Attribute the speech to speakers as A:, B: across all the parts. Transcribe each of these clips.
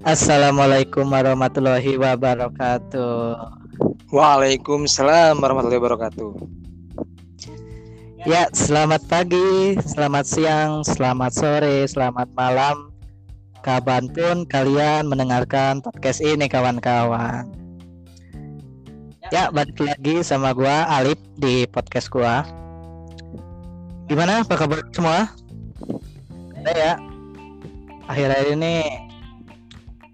A: Assalamualaikum warahmatullahi wabarakatuh.
B: Waalaikumsalam warahmatullahi wabarakatuh.
A: Ya, selamat pagi, selamat siang, selamat sore, selamat malam. Kapan pun kalian mendengarkan podcast ini kawan-kawan. Ya, balik lagi sama gua Alip di podcast gua. Gimana apa kabar semua? Ada ya. Akhir-akhir ini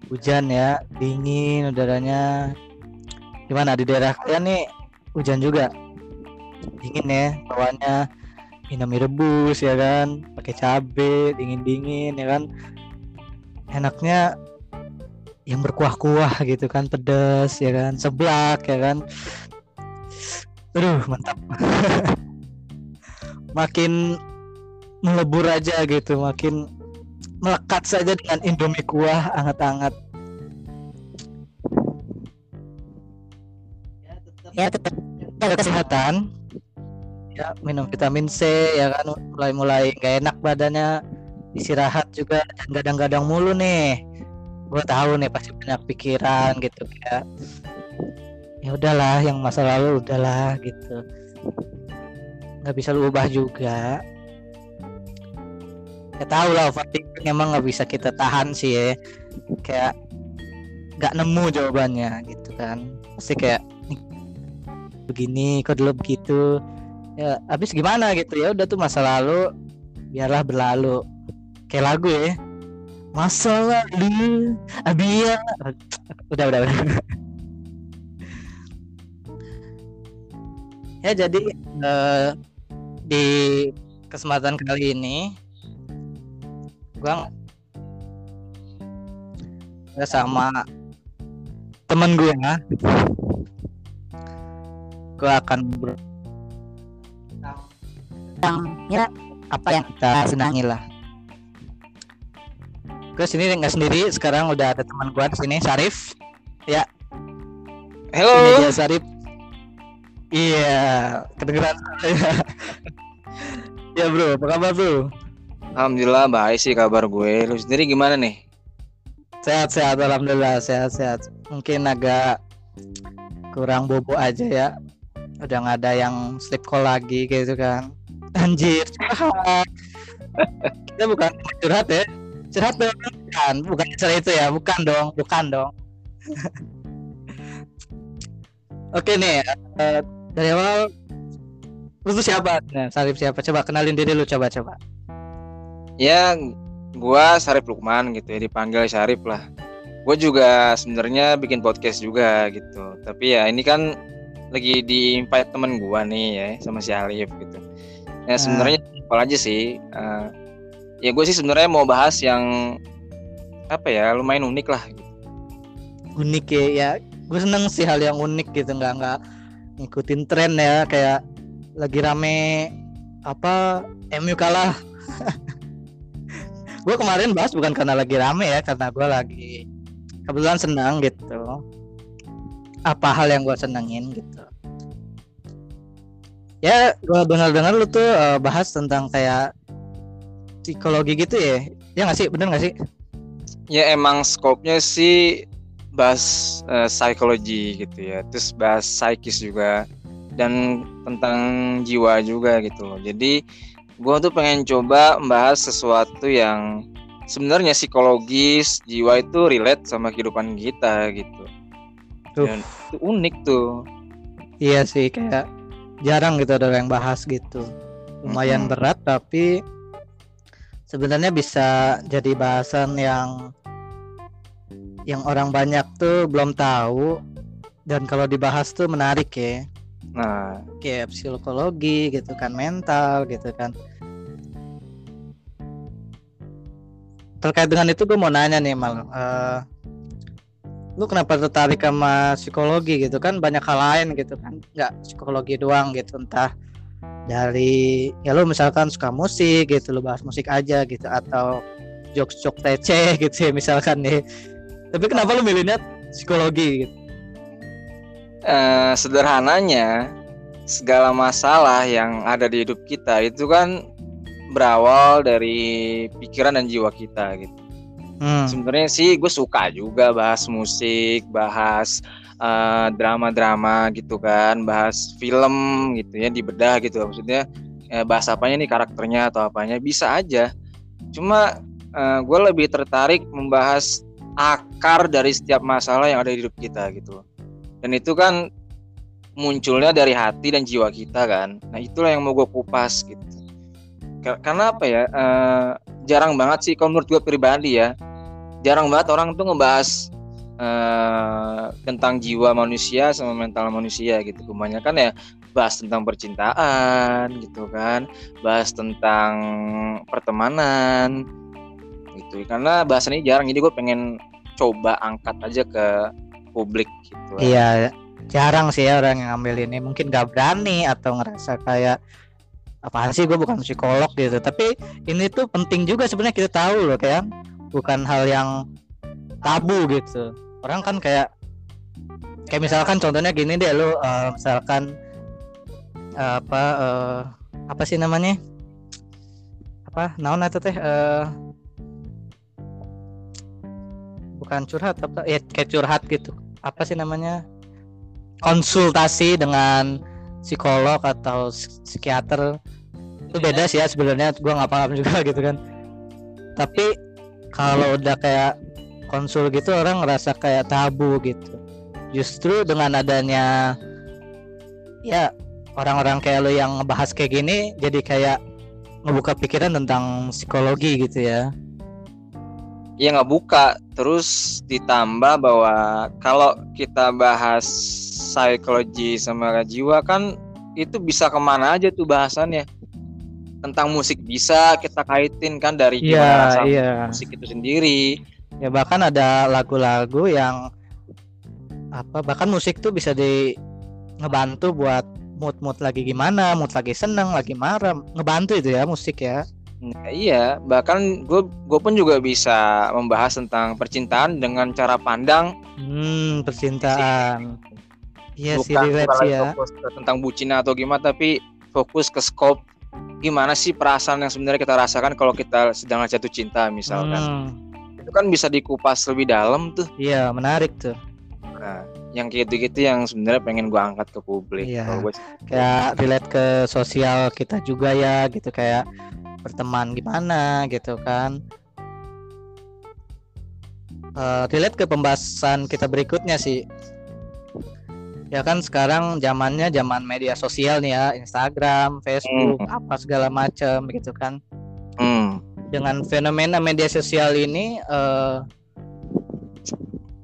A: hujan ya, dingin udaranya. Gimana di daerah kalian nih hujan juga? Dingin ya bawaannya minum mie rebus ya kan, pakai cabe, dingin-dingin ya kan. Enaknya yang berkuah-kuah gitu kan, pedas ya kan, seblak ya kan. Aduh, mantap. makin melebur aja gitu, makin melekat saja dengan Indomie kuah anget-anget. Ya tetap jaga kesehatan. Ya minum vitamin C ya kan mulai-mulai gak enak badannya istirahat juga dan gadang-gadang mulu nih. Gue tahu nih pasti banyak pikiran gitu ya. Ya udahlah yang masa lalu udahlah gitu. Nggak bisa lu ubah juga ya tahu lah emang nggak bisa kita tahan sih ya. Kayak nggak nemu jawabannya gitu kan. Pasti kayak begini kok dulu begitu? Ya habis gimana gitu? Ya udah tuh masa lalu biarlah berlalu. Kayak lagu ya. Masa lalu abia udah udah udah. Ya jadi uh, di kesempatan kali ini gua nggak sama temen gue ya gue akan ber ya apa yang kita senangi lah. Gue sini nggak sendiri. Sekarang udah ada teman gue di sini Sarif. Ya.
B: Halo.
A: Ini dia Sarif. Iya kedengeran. Ya bro. Apa kabar bro
B: Alhamdulillah baik sih kabar gue. Lu sendiri gimana nih?
A: Sehat sehat alhamdulillah sehat sehat. Mungkin agak kurang bobo aja ya. Udah nggak ada yang sleep call lagi gitu kan. Anjir. Kita bukan curhat ya. Curhat dong kan, bukan cerita itu ya, bukan dong, bukan dong. Oke nih, uh, dari awal lu tuh siapa? Nah, Sarif siapa? Coba kenalin diri lu coba coba
B: ya gua Sarif Lukman gitu ya dipanggil Sarif lah. Gue juga sebenarnya bikin podcast juga gitu. Tapi ya ini kan lagi di invite temen gua nih ya sama si Alif gitu. Ya sebenarnya apa aja sih uh, ya gue sih sebenarnya mau bahas yang apa ya lumayan unik lah gitu.
A: unik ya ya gue seneng sih hal yang unik gitu nggak nggak ngikutin tren ya kayak lagi rame apa MU kalah gue kemarin bahas bukan karena lagi rame ya karena gue lagi kebetulan senang gitu. Apa hal yang gue senengin gitu. Ya gue dengar-dengar lu tuh uh, bahas tentang kayak psikologi gitu ya. Ya nggak sih? Bener nggak sih?
B: Ya emang skopnya sih bahas uh, psikologi gitu ya. Terus bahas psikis juga dan tentang jiwa juga gitu loh. Jadi gue tuh pengen coba membahas sesuatu yang sebenarnya psikologis jiwa itu relate sama kehidupan kita gitu. Dan itu unik tuh.
A: Iya sih kayak jarang gitu ada yang bahas gitu. Lumayan hmm. berat tapi sebenarnya bisa jadi bahasan yang yang orang banyak tuh belum tahu. Dan kalau dibahas tuh menarik ya Nah, kayak psikologi gitu kan, mental gitu kan. Terkait dengan itu gue mau nanya nih mal, uh, lu kenapa tertarik sama psikologi gitu kan? Banyak hal lain gitu kan, nggak psikologi doang gitu, entah dari ya lu misalkan suka musik gitu, lu bahas musik aja gitu, atau jokes-jokes tece gitu ya misalkan nih. Tapi kenapa lu milihnya psikologi gitu?
B: Uh, sederhananya segala masalah yang ada di hidup kita itu kan berawal dari pikiran dan jiwa kita gitu.
A: Hmm.
B: sebenarnya sih gue suka juga bahas musik bahas eh, drama-drama gitu kan bahas film gitu ya dibedah gitu maksudnya eh, bahas apanya nih karakternya atau apanya bisa aja cuma eh, gue lebih tertarik membahas akar dari setiap masalah yang ada di hidup kita gitu dan itu kan munculnya dari hati dan jiwa kita kan. Nah itulah yang mau gue kupas gitu. Ka- karena apa ya eh, jarang banget sih kalau menurut gue pribadi ya jarang banget orang tuh ngebahas eh, tentang jiwa manusia sama mental manusia gitu. Kebanyakan ya bahas tentang percintaan gitu kan. Bahas tentang pertemanan gitu. Karena bahasan ini jarang jadi gue pengen coba angkat aja ke publik gitu.
A: Iya, jarang sih ya orang yang ambil ini. Mungkin gak berani atau ngerasa kayak apaan sih gue bukan psikolog gitu. Tapi ini tuh penting juga sebenarnya kita tahu loh kayak bukan hal yang tabu gitu. Orang kan kayak kayak misalkan contohnya gini deh lu eh, misalkan eh, apa eh, apa sih namanya? Apa? Naon itu teh eh, bukan curhat apa ya kayak curhat gitu apa sih namanya konsultasi dengan psikolog atau psik- psikiater. Itu beda sih ya sebenarnya gue nggak paham juga gitu kan. Tapi kalau udah kayak konsul gitu orang ngerasa kayak tabu gitu. Justru dengan adanya ya orang-orang kayak lo yang ngebahas kayak gini jadi kayak ngebuka pikiran tentang psikologi gitu ya.
B: Ya nggak buka terus ditambah bahwa kalau kita bahas psikologi sama jiwa kan itu bisa ke mana aja tuh bahasannya. Tentang musik bisa kita kaitin kan dari gimana
A: iya
B: rasa
A: iya.
B: musik itu sendiri.
A: Ya bahkan ada lagu-lagu yang apa bahkan musik tuh bisa di ngebantu buat mood-mood lagi gimana mood lagi seneng lagi marah ngebantu itu ya musik ya
B: Nah, iya bahkan gue gue pun juga bisa membahas tentang percintaan dengan cara pandang.
A: Hmm percintaan. Iya sih
B: bukan,
A: ya.
B: fokus ke tentang bucin atau gimana tapi fokus ke scope gimana sih perasaan yang sebenarnya kita rasakan kalau kita sedang jatuh cinta misalkan.
A: Hmm,
B: itu kan bisa dikupas lebih dalam tuh.
A: Iya menarik tuh.
B: Nah yang gitu-gitu yang sebenarnya pengen gua angkat ke publik.
A: Iya.
B: Gua
A: kayak relate ke sosial kita juga ya gitu. Kayak berteman gimana gitu kan. Eh, relate ke pembahasan kita berikutnya sih. Ya kan sekarang zamannya zaman media sosial nih ya Instagram Facebook apa segala macam gitu kan.
B: Hmm,
A: dengan fenomena media sosial ini eh,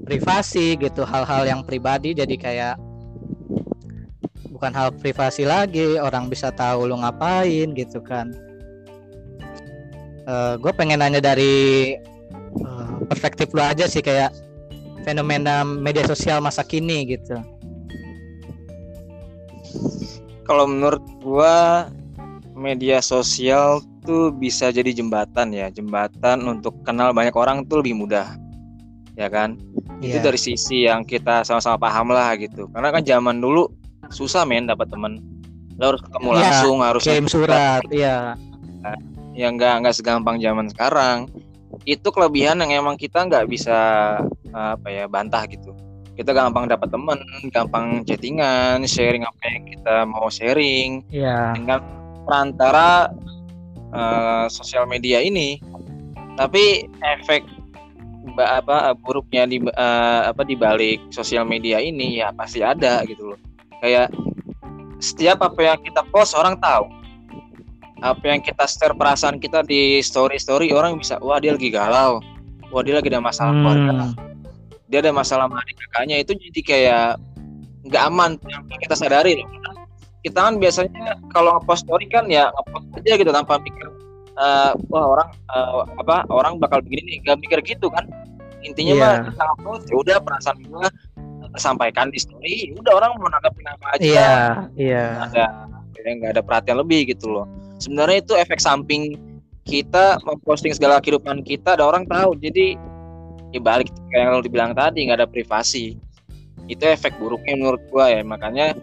A: privasi gitu hal-hal yang pribadi jadi kayak bukan hal privasi lagi orang bisa tahu lu ngapain gitu kan gue pengen nanya dari eh, perspektif lu aja sih kayak fenomena media sosial masa kini gitu.
B: Kalau menurut gua media sosial tuh bisa jadi jembatan ya. Jembatan untuk kenal banyak orang tuh lebih mudah ya kan? Itu
A: Iya.
B: dari sisi yang kita sama-sama paham lah gitu. Karena kan zaman dulu susah men dapat temen. Lo harus ketemu
A: Iya,
B: langsung harus
A: kirim surat iya
B: ya nggak nggak segampang zaman sekarang. Itu kelebihan yang emang kita nggak bisa apa ya bantah gitu. Kita gampang dapat temen gampang chattingan sharing apa yang kita mau sharing.
A: Iya.
B: Dengan perantara eh, sosial media ini. Tapi efek apa buruknya di eh, apa di balik sosial media ini ya pasti ada gitu loh. Kayak setiap apa yang kita post orang tahu apa yang kita share perasaan kita di story story orang bisa wah dia lagi galau. Wah dia lagi ada masalah keluarga.
A: Hmm,
B: dia ada masalah sama adik kakaknya. Itu jadi kayak nggak aman yang kita sadari. Loh kita kan biasanya kalau ngepost story kan ya ngepost aja gitu tanpa mikir eh, wah orang eh, apa orang bakal begini nih. Nggak mikir gitu kan. Intinya
A: Iya.
B: mah kita ngepost ya udah perasaan gua tersampaikan di story ya udah orang mau nanggapin apa aja.
A: Iya iya.
B: Nggak ada ya nggak ada perhatian lebih gitu loh sebenarnya itu efek samping kita memposting segala kehidupan kita ada orang tahu. Jadi ya balik kayak yang lo dibilang tadi nggak ada privasi. Itu efek buruknya menurut gua ya. Makanya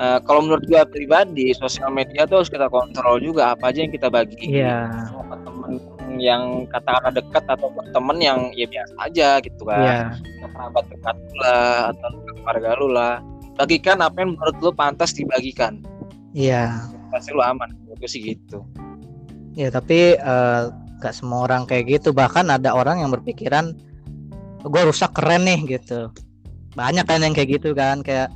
B: eh, kalau menurut gua pribadi sosial media tuh harus kita kontrol juga. Apa aja yang kita bagi.
A: Iya.
B: Sama temen yang katakanlah dekat atau temen yang ya biasa aja gitu kan.
A: Iya.
B: Yang kerabat dekat lu lah atau keluarga lu lah. Bagikan apa yang menurut lu pantas dibagikan.
A: Iya.
B: Pasti lu aman itu sih gitu
A: Ya tapi eh, nggak semua orang kayak gitu. Bahkan ada orang yang berpikiran gue rusak keren nih gitu. Banyak kan yang kayak gitu kan kayak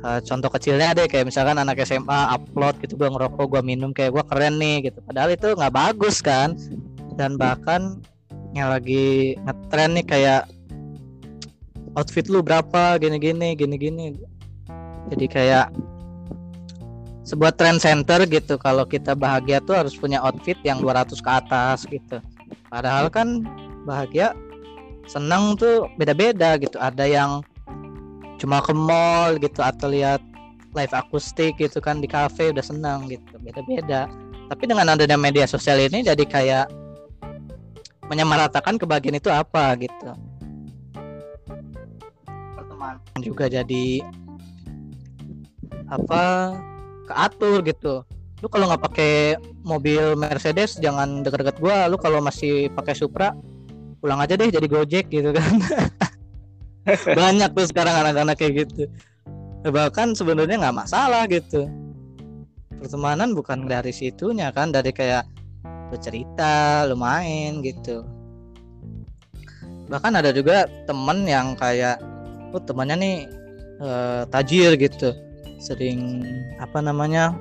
A: eh, contoh kecilnya deh kayak misalkan anak SMA upload gitu gue ngerokok gue minum kayak gue keren nih gitu. Padahal itu nggak bagus kan. Dan bahkan yang lagi ngetren nih kayak outfit lu berapa gini-gini gini-gini. Jadi kayak sebuah trend center gitu. Kalau kita bahagia tuh harus punya outfit yang 200 ke atas gitu. Padahal kan bahagia senang tuh beda-beda gitu. Ada yang cuma ke mall gitu atau lihat live akustik gitu kan di cafe udah senang gitu. Beda-beda. Tapi dengan adanya media sosial ini jadi kayak menyamaratakan kebahagiaan itu apa gitu. Pertemanan. Juga jadi apa keatur gitu. Lu kalau nggak pakai mobil Mercedes jangan deket-deket gua. Lu kalau masih pakai Supra pulang aja deh jadi Gojek gitu kan. Banyak tuh sekarang anak-anak kayak gitu. Bahkan sebenarnya nggak masalah gitu. Pertemanan bukan dari situnya kan dari kayak lu cerita lu main gitu. Bahkan ada juga temen yang kayak oh temannya nih eh, tajir gitu sering apa namanya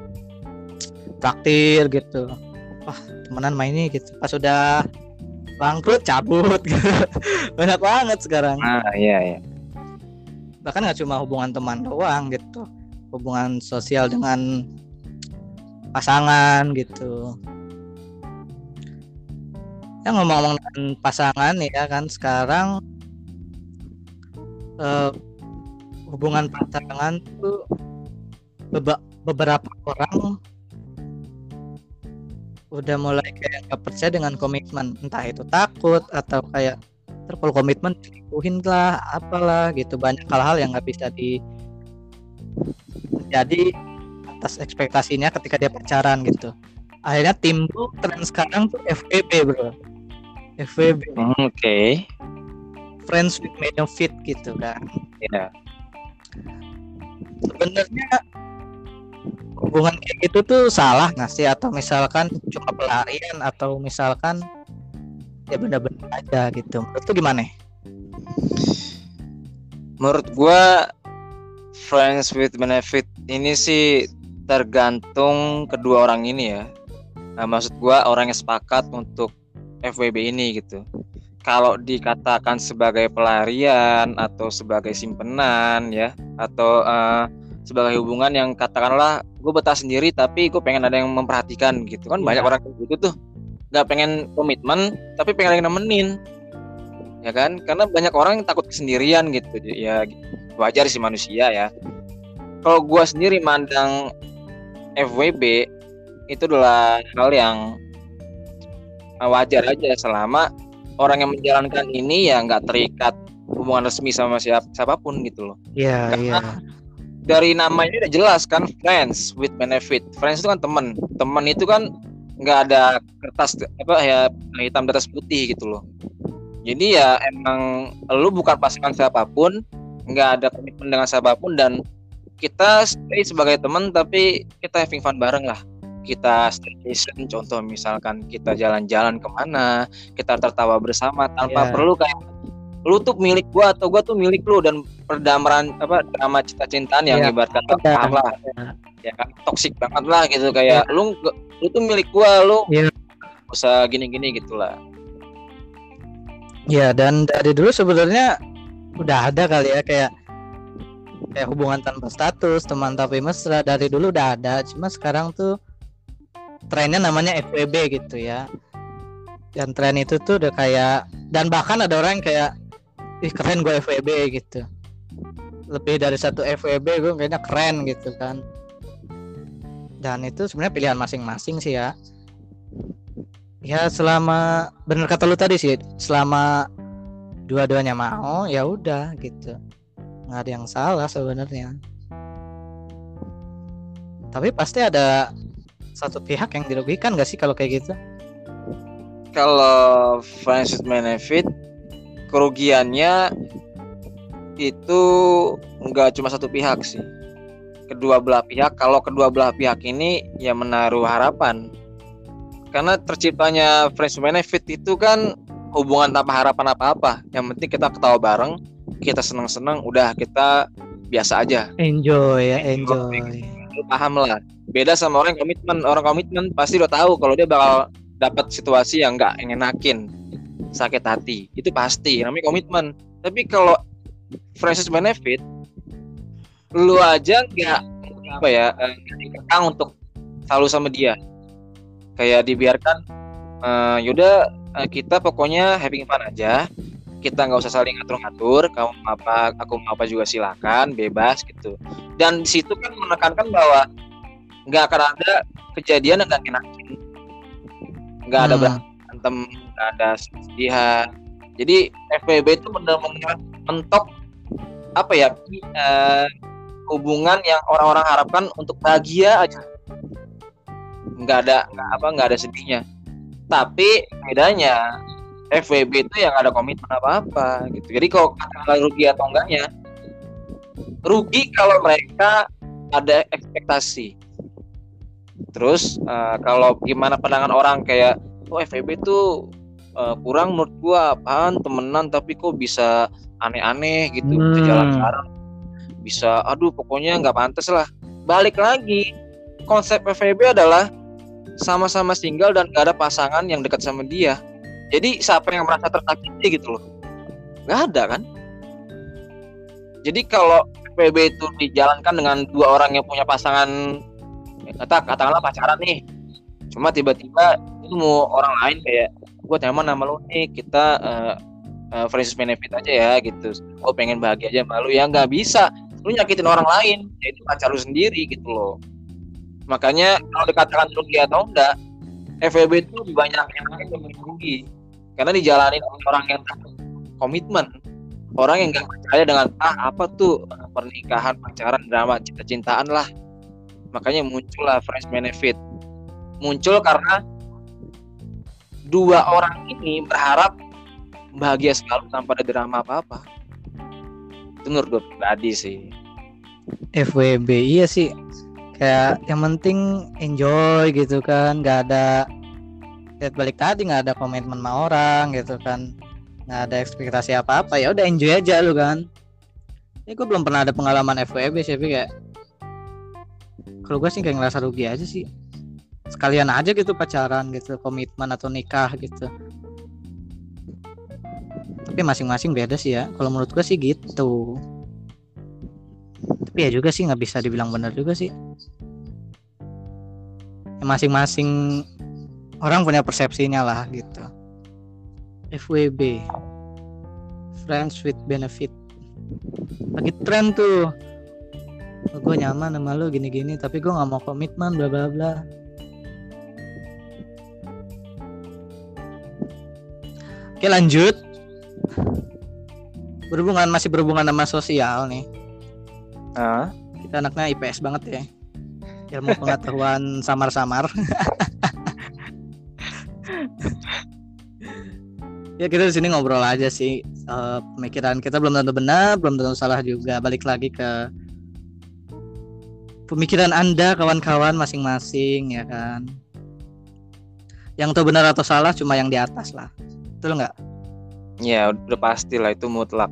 A: traktir gitu. Wah temenan main ini gitu. Pas sudah bangkrut cabut. Banyak banget sekarang.
B: Nah iya iya.
A: Bahkan nggak cuma hubungan teman doang gitu. Hubungan sosial dengan pasangan gitu. Ya ngomong-ngomong dengan pasangan ya kan sekarang eh, hubungan pasangan tuh beba- beberapa orang udah mulai kayak nggak percaya dengan komitmen. Entah itu takut atau kayak "Ntar kalau komitmen selingkuhin lah apalah gitu. Banyak hal-hal yang nggak bisa di jadi atas ekspektasinya ketika dia pacaran gitu. Akhirnya timbul tren sekarang tuh FWB bro. FWB
B: Hmm, oke.
A: Friends with benefit gitu kan.
B: Ya
A: sebenarnya hubungan kayak gitu tuh salah nggak sih? Atau misalkan cuma pelarian atau misalkan ya bener-bener aja gitu. Menurut tuh gimana?
B: Menurut gua friends with benefit ini sih tergantung kedua orang ini ya. Nah, maksud orang yang sepakat untuk FWB ini gitu. Kalau dikatakan sebagai pelarian atau sebagai simpenan ya atau eh, sebagai hubungan yang katakanlah gue betah sendiri tapi gue pengen ada yang memperhatikan gitu. Kan banyak
A: Iya.
B: orang kayak gitu tuh nggak pengen komitmen tapi pengen ada yang nemenin. Ya kan? Karena banyak orang yang takut kesendirian gitu. Ya wajar sih manusia ya. Kalau gua sendiri mandang FWB itu adalah hal yang uh, wajar aja. Selama orang yang menjalankan ini ya nggak terikat hubungan resmi sama siap siapa pun gitu loh.
A: Iya iya
B: dari namanya udah jelas kan friends with benefit. Friends itu kan teman teman itu kan nggak ada kertas apa ya hitam di atas putih gitu loh. Jadi ya emang lu bukan pasangan siapa pun nggak ada komitmen dengan siapa pun dan kita stay sebagai teman tapi kita having fun bareng lah. Kita staycation contoh misalkan kita jalan-jalan ke mana kita tertawa bersama tanpa
A: Iya.
B: perlu kayak lu tuh milik gua atau gua tuh milik lu dan perdamaian apa drama cinta-cintaan yang
A: Iya,
B: ibarat kata
A: ada.
B: paham lah ya kan toksik banget lah gitu kayak lu nggak- lu tuh milik gua lu
A: Iya.
B: nggak usah gini-gini gitulah
A: Ya dan dari dulu sebenarnya udah ada kali ya kayak kayak hubungan tanpa status, teman tapi mesra dari dulu udah ada. Cuma sekarang tuh trennya namanya FWB gitu ya. Dan tren itu tuh udah kayak dan bahkan ada orang yang kayak ih keren gue FWB gitu. Lebih dari satu FWB gue kayaknya keren gitu kan. Dan itu sebenarnya pilihan masing-masing sih ya. Ya selama bener kata lu tadi sih, selama dua-duanya mau ya udah gitu. Nggak ada yang salah sebenarnya. Tapi pasti ada satu pihak yang dirugikan gak sih kalau kayak gitu?
B: kalau with benefit kerugiannya itu nggak cuma satu pihak sih. Kedua belah pihak kalau kedua belah pihak ini ya menaruh harapan. Karena terciptanya friends benefit itu kan hubungan tanpa harapan apa-apa. Yang penting kita ketawa bareng kita seneng-seneng udah kita biasa aja.
A: Enjoy ya enjoy.
B: lu paham lah. Beda sama orang komitmen. Orang komitmen pasti udah tahu kalau dia bakal dapat situasi yang nggak ngenakin sakit hati. Itu pasti namanya komitmen. Tapi kalau friends benefit lu aja nggak apa ya eh, nggak dikekang untuk selalu sama dia. Kayak dibiarkan uh, yaudah uh, kita pokoknya having fun aja. Kita nggak usah saling ngatur-ngatur kamu apa aku mau apa juga silakan bebas gitu. Dan di situ kan menekankan bahwa nggak akan ada kejadian yang nggak enakin nggak ada
A: Hmm.
B: berantem ada kesedihan jadi FPB itu benar-benar mentok apa ya eh, hubungan yang orang-orang harapkan untuk bahagia aja. Nggak ada nggak apa nggak ada sedihnya. Tapi bedanya FWB itu yang ada komitmen apa-apa gitu. Jadi kalau katakanlah rugi atau enggaknya rugi kalau mereka ada ekspektasi. Terus eh, kalau gimana pandangan orang kayak oh FWB itu eh, kurang menurut gua apaan temenan tapi kok bisa aneh-aneh gitu bisa
A: Hmm.
B: jalan bareng. Bisa aduh pokoknya nggak pantas lah. Balik lagi konsep FVB adalah sama-sama single dan gak ada pasangan yang dekat sama dia. Jadi siapa yang merasa tersakiti gitu loh? Nggak ada kan? Jadi kalau FVB itu dijalankan dengan dua orang yang punya pasangan eh, kata katakanlah pacaran nih. Cuma tiba-tiba itu mau orang lain kayak gue nyaman sama lu nih kita eh, eh, friends benefit aja ya gitu. Gue pengen bahagia aja sama ya nggak bisa. Lu nyakitin orang lain yaitu pacar lu sendiri gitu loh. Makanya kalau dikatakan rugi atau enggak FWB itu banyak yang lain yang rugi karena dijalanin oleh orang yang komitmen. Orang yang nggak percaya dengan ah apa tuh eh, pernikahan pacaran drama cinta-cintaan lah. Makanya muncullah friends benefit. Muncul karena dua orang ini berharap bahagia selalu tanpa ada drama apa-apa. Itu menurut gue pribadi sih.
A: FWB iya sih. Kayak yang penting enjoy gitu kan. Nggak ada lihat balik tadi nggak ada komitmen sama orang gitu kan. Nggak ada ekspektasi apa apa ya udah enjoy aja lu kan. Ini gue belum pernah ada pengalaman FWB sih kayak kalau gue sih kayak ngerasa rugi aja sih sekalian aja gitu pacaran gitu komitmen atau nikah gitu. Tapi masing-masing beda sih ya. Kalau menurut gue sih gitu. Tapi ya juga sih nggak bisa dibilang benar juga sih. Ya, masing-masing orang punya persepsinya lah gitu. FWB friends with benefit. Lagi tren tuh. Gue nyaman sama lu gini-gini tapi gue nggak mau komitmen bla bla bla oke lanjut. Berhubungan masih berhubungan sama sosial nih.
B: Ah
A: kita anaknya IPS banget ya. Ilmu pengetahuan samar-samar. Ya kita di sini ngobrol aja sih Eh, pemikiran kita belum tentu benar belum tentu salah juga. Balik lagi ke pemikiran anda kawan-kawan masing-masing ya kan? Yang tahu benar atau salah cuma yang di atas lah betul nggak?
B: Ya udah pasti lah itu mutlak.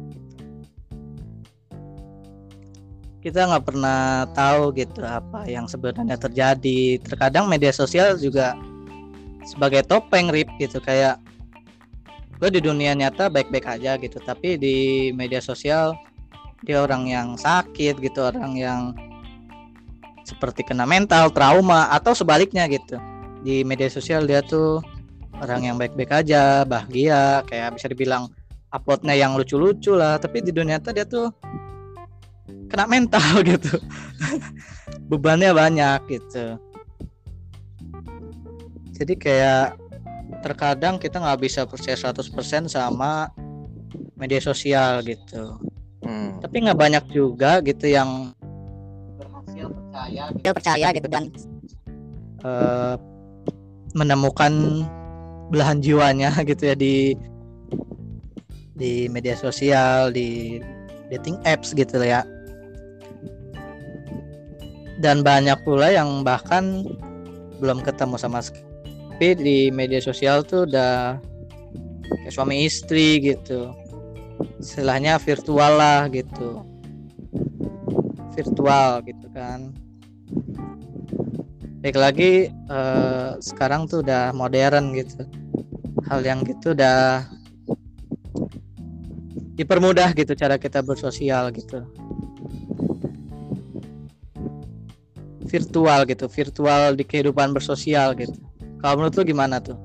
A: Kita nggak pernah tahu gitu apa yang sebenarnya terjadi. Terkadang media sosial juga sebagai topeng rip gitu. Kayak gue di dunia nyata baik-baik aja gitu. Tapi di media sosial dia orang yang sakit gitu orang yang seperti kena mental trauma atau sebaliknya gitu. Di media sosial dia tuh orang yang baik-baik aja bahagia kayak bisa dibilang uploadnya yang lucu-lucu lah. Tapi di dunia nyata dia tuh kena mental gitu. Bebannya banyak gitu. Jadi kayak terkadang kita nggak bisa percaya 100% sama media sosial gitu.
B: Hmm.
A: tapi nggak banyak juga gitu yang berhasil percaya gitu,
C: percaya gitu dan
A: eh, menemukan belahan jiwanya gitu ya di di media sosial di dating apps gitu ya. Dan banyak pula yang bahkan belum ketemu sama sekali di media sosial tuh udah kayak suami istri gitu. Istilahnya virtual lah gitu. Virtual gitu kan. Baik lagi eh, sekarang tuh udah modern gitu hal yang gitu udah dipermudah gitu cara kita bersosial gitu. Virtual gitu virtual di kehidupan bersosial gitu. Kalau menurut lu gimana tuh?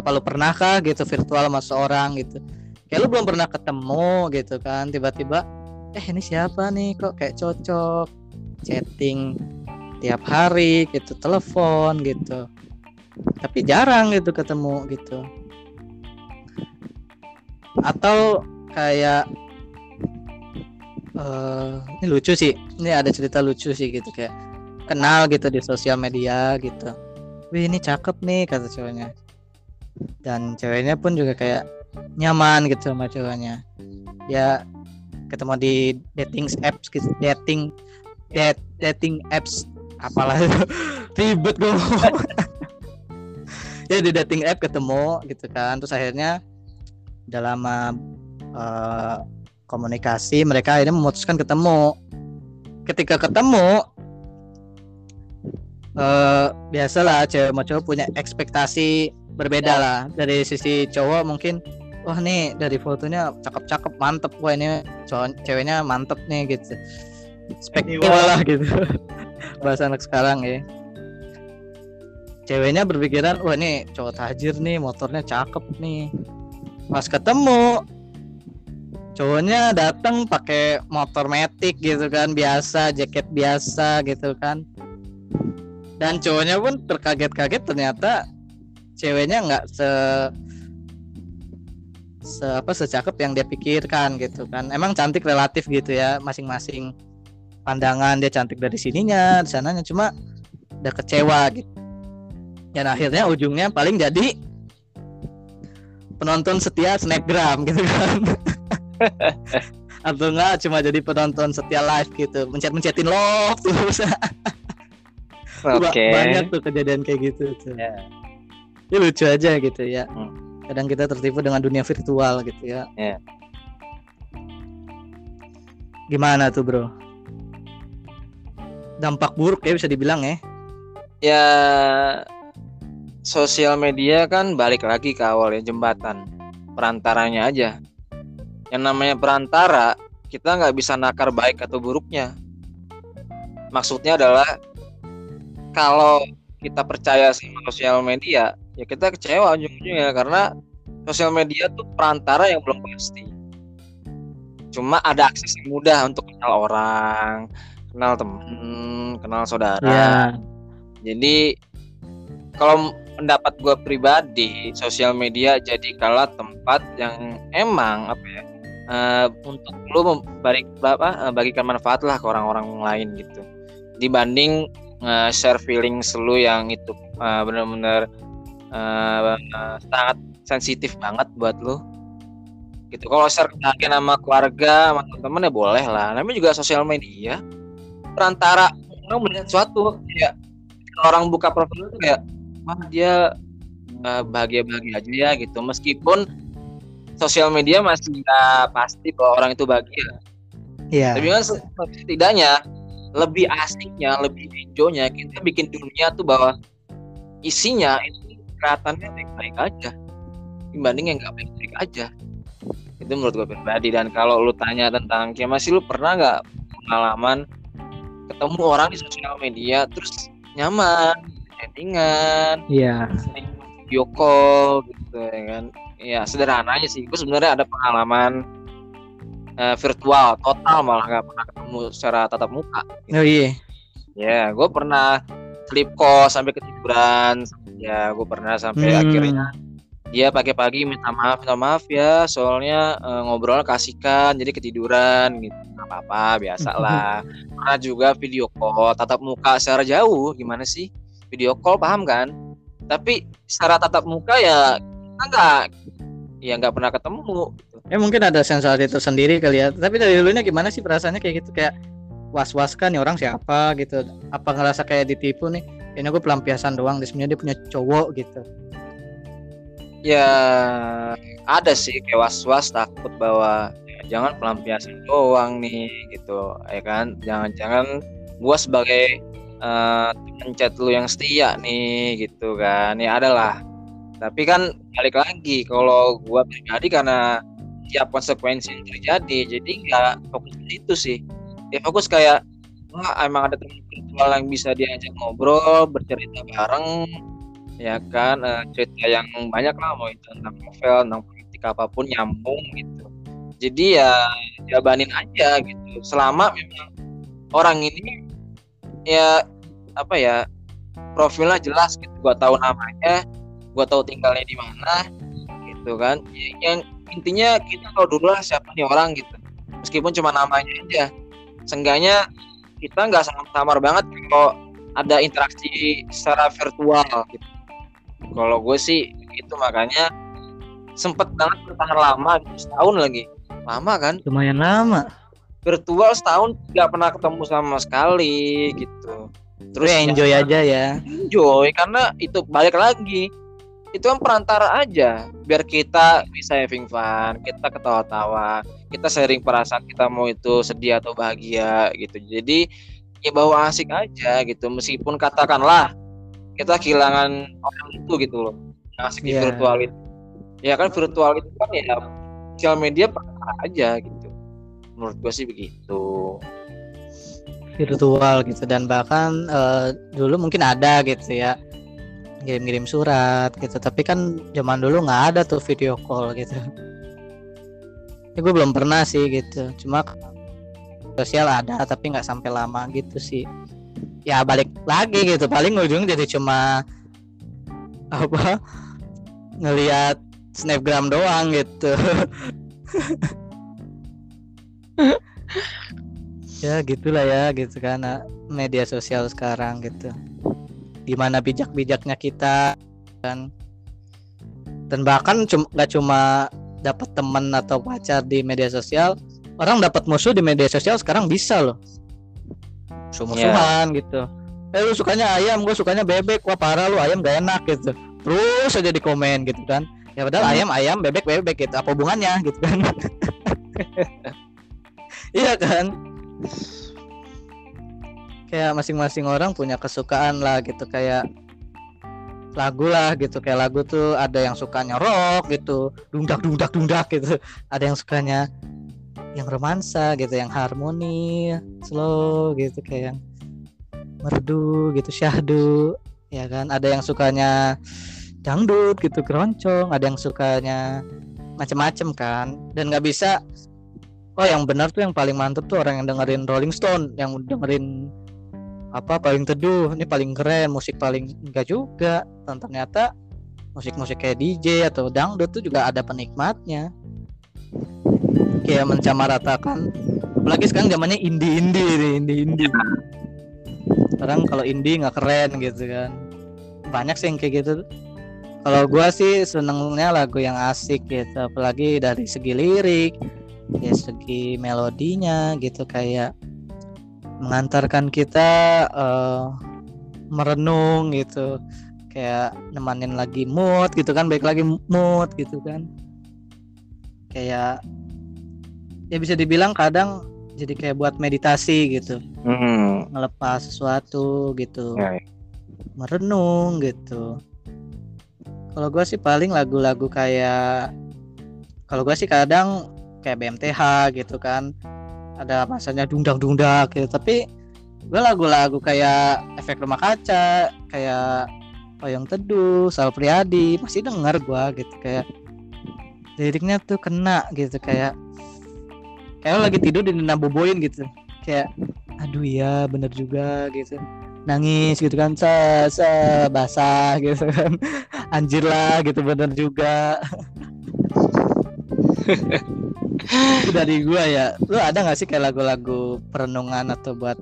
A: Apa lu pernah kah gitu virtual sama seorang gitu? Kayak lu belum pernah ketemu gitu kan tiba-tiba eh ini siapa nih? Kok kayak cocok? Chatting tiap hari gitu telepon gitu tapi jarang gitu ketemu gitu. Atau kayak eh ini lucu sih. Ini ada cerita lucu sih gitu kayak kenal gitu di sosial media gitu. Wih ini cakep nih kata cowoknya dan ceweknya pun juga kayak nyaman gitu sama cowoknya. Ya ketemu di dating apps gitu dating dat, dating apps. Apalah ribet gue. ya di dating app ketemu gitu kan. Terus akhirnya udah lama eh, komunikasi mereka akhirnya memutuskan ketemu. Ketika ketemu eh biasalah cewek sama cowok punya ekspektasi berbeda lah. Dari sisi cowok mungkin wah nih dari fotonya cakep-cakep mantep. Wah ini cowok ceweknya mantep nih gitu. Speknya lah gitu. Bahasa anak sekarang ya ceweknya berpikiran wah ini cowok tajir nih motornya cakep nih. Pas ketemu cowoknya datang pakai motor metik gitu kan biasa jaket biasa gitu kan. Dan cowoknya pun terkaget-kaget ternyata ceweknya nggak se se apa secakep yang dia pikirkan gitu kan. Emang cantik relatif gitu ya masing-masing pandangan dia cantik dari sininya di sananya cuma udah kecewa gitu dan akhirnya ujungnya paling jadi penonton setia snapgram gitu kan atau enggak cuma jadi penonton setia live gitu mencet mencetin love terus. Ba- banyak tuh kejadian kayak gitu tuh.
B: Ya.
A: Ini lucu aja gitu ya.
B: Hmm.
A: Kadang kita tertipu dengan dunia virtual gitu ya.
B: Ya.
A: Gimana tuh bro? Dampak buruk ya bisa dibilang ya.
B: Ya sosial media kan balik lagi ke awal ya jembatan perantaranya aja. Yang namanya perantara kita nggak bisa nakar baik atau buruknya. Maksudnya adalah kalau kita percaya sama sosial media, ya kita kecewa ujung-ujungnya karena sosial media tuh perantara yang belum pasti. Cuma ada akses yang mudah untuk kenal orang, kenal temen, kenal saudara.
A: Ya.
B: Jadi kalau pendapat gue pribadi, sosial media jadi kala tempat yang emang apa ya eh, untuk lu memberi apa eh, bagikan manfaat lah ke orang-orang lain gitu. Dibanding eh, share feelings lu yang itu eh, benar-benar eh, eh, sangat sensitif banget buat lu. Gitu. Kalau share kebahagiaan sama keluarga, sama teman-teman ya boleh lah. Namanya juga sosial media. Perantara orang melihat kayak kalau orang buka profil itu kayak wah dia eh, bahagia-bahagia aja ya gitu. Meskipun sosial media masih nggak pasti bahwa orang itu bahagia.
A: Iya.
B: tapi kan setidaknya lebih asiknya lebih hijaunya kita bikin dunia tuh bahwa isinya itu kelihatannya baik-baik aja dibanding yang nggak baik-baik aja. Itu menurut gue pribadi. Dan kalau lu tanya tentang kayak masih lu pernah nggak pengalaman ketemu orang di sosial media terus nyaman chattingan
A: Iya.
B: sering video call gitu ya kan? Ya sederhana aja sih. Gue sebenarnya ada pengalaman eh, virtual total malah nggak pernah ketemu secara tatap muka.
A: Oh iya.
B: ya gue pernah sleep call sampai ketiduran ya gue pernah sampai
A: Hmm.
B: akhirnya dia pagi-pagi minta maaf minta maaf ya soalnya eh, ngobrol kasihkan jadi ketiduran gitu. Nggak apa-apa biasa lah. Pernah juga video call tatap muka secara jauh gimana sih video call paham kan? Tapi secara tatap muka ya kita nggak ya nggak pernah ketemu
A: ya mungkin ada sensasi tersendiri kali ya. Tapi dari dulunya gimana sih perasaannya kayak gitu? Kayak was-was kan nih orang siapa gitu. Apa ngerasa kayak ditipu nih? Ini gue pelampiasan doang sebenarnya dia punya cowok gitu.
B: Ya ada sih kayak was-was takut bahwa ya, jangan pelampiasan doang nih gitu ya kan? Jangan-jangan gue sebagai uh, temen chat lu yang setia nih gitu kan. Ya adalah. Tapi kan balik lagi kalau gue pribadi karena tiap konsekuensi yang terjadi jadi nggak fokus itu sih. Ya fokus kayak wah emang ada teman virtual yang bisa diajak ngobrol bercerita bareng. Ya kan uh, cerita yang banyak lah mau itu tentang novel tentang politik apa pun nyambung gitu. Jadi ya jabanin aja gitu. Selama memang orang ini ya apa ya profilnya jelas gitu. Gua tahu namanya gua tahu tinggalnya di mana gitu kan. Ya, yang intinya kita tahu dulu lah siapa nih orang gitu. Meskipun cuma namanya aja. Seenggaknya kita nggak samar-samar banget kalau ada interaksi secara virtual gitu. Kalau gue sih itu makanya sempet banget bertahan lama gitu, setahun lagi. Lama kan?
A: Lumayan lama
B: virtual setahun nggak pernah ketemu sama sekali gitu.
A: Terus ya, enjoy ya, aja ya.
B: Enjoy karena itu balik lagi. Itu kan perantara aja. Biar kita bisa having fun kita ketawa-tawa kita sharing perasaan kita mau itu sedih atau bahagia gitu. Jadi ya bawa asik aja gitu. Meskipun katakanlah kita kehilangan orang itu gitu loh. Asik yeah. di iya. virtual itu. Ya kan virtual itu kan ya sosial media perantara aja gitu menurut gue sih begitu.
A: Virtual gitu dan bahkan uh, dulu mungkin ada gitu ya ngirim-ngirim surat gitu tapi kan zaman dulu nggak ada tuh video call gitu. Ya gue belum pernah sih gitu cuma sosial ada tapi nggak sampai lama gitu sih. Ya balik lagi gitu paling ujung jadi cuma apa ngelihat snapgram doang gitu ya gitulah ya gitu kan media sosial sekarang gitu. Gimana bijak-bijaknya kita kan. Dan bahkan nggak cuma dapat teman atau pacar di media sosial orang dapat musuh di media sosial sekarang bisa loh. Musuh-musuhan yeah. gitu. Eh lu sukanya ayam gue sukanya bebek wah parah lu ayam gak enak gitu. Terus aja di komen gitu kan. Ya padahal hmm. ayam ayam bebek bebek gitu. Apa hubungannya gitu kan iya kan? Kayak masing-masing orang punya kesukaan lah gitu kayak lagu lah gitu. Kayak lagu tuh ada yang sukanya rock gitu dundak dundak dundak gitu. Ada yang sukanya yang romansa gitu yang harmoni slow gitu kayak yang merdu gitu syahdu ya kan? Ada yang sukanya dangdut gitu keroncong. Ada yang sukanya macem-macem kan? Dan nggak bisa oh yang benar tuh yang paling mantep tuh orang yang dengerin Rolling Stone yang dengerin apa paling teduh. Ini paling keren musik paling enggak juga. Dan ternyata musik-musik kayak DJ atau dangdut tuh juga ada penikmatnya. Kayak mencamaratakan apalagi sekarang zamannya indie indie nih indie indie sekarang kalau indie nggak keren gitu kan. Banyak sih yang kayak gitu. Kalau gua sih senengnya lagu yang asik gitu apalagi dari segi lirik ya segi melodinya gitu kayak mengantarkan kita uh, merenung gitu. Kayak nemanin lagi mood gitu kan baik lagi mood gitu kan. Kayak ya bisa dibilang kadang jadi kayak buat meditasi gitu. Ngelepas sesuatu gitu. Ya, ya. merenung gitu. Kalau gue sih paling lagu-lagu kayak kalau gue sih kadang kayak BMTH gitu kan. Ada masanya dungdak-dungdak gitu. Tapi gue lagu-lagu kayak efek rumah kaca kayak payung teduh Sal Priadi masih denger gue gitu. Kayak liriknya tuh kena gitu kayak kayak lagi tidur di boboin gitu. Kayak aduh ya bener juga gitu. Nangis gitu kan sa, sa basah gitu kan. Anjir lah gitu bener juga itu dari gua ya. Lu ada nggak sih kayak lagu-lagu perenungan atau buat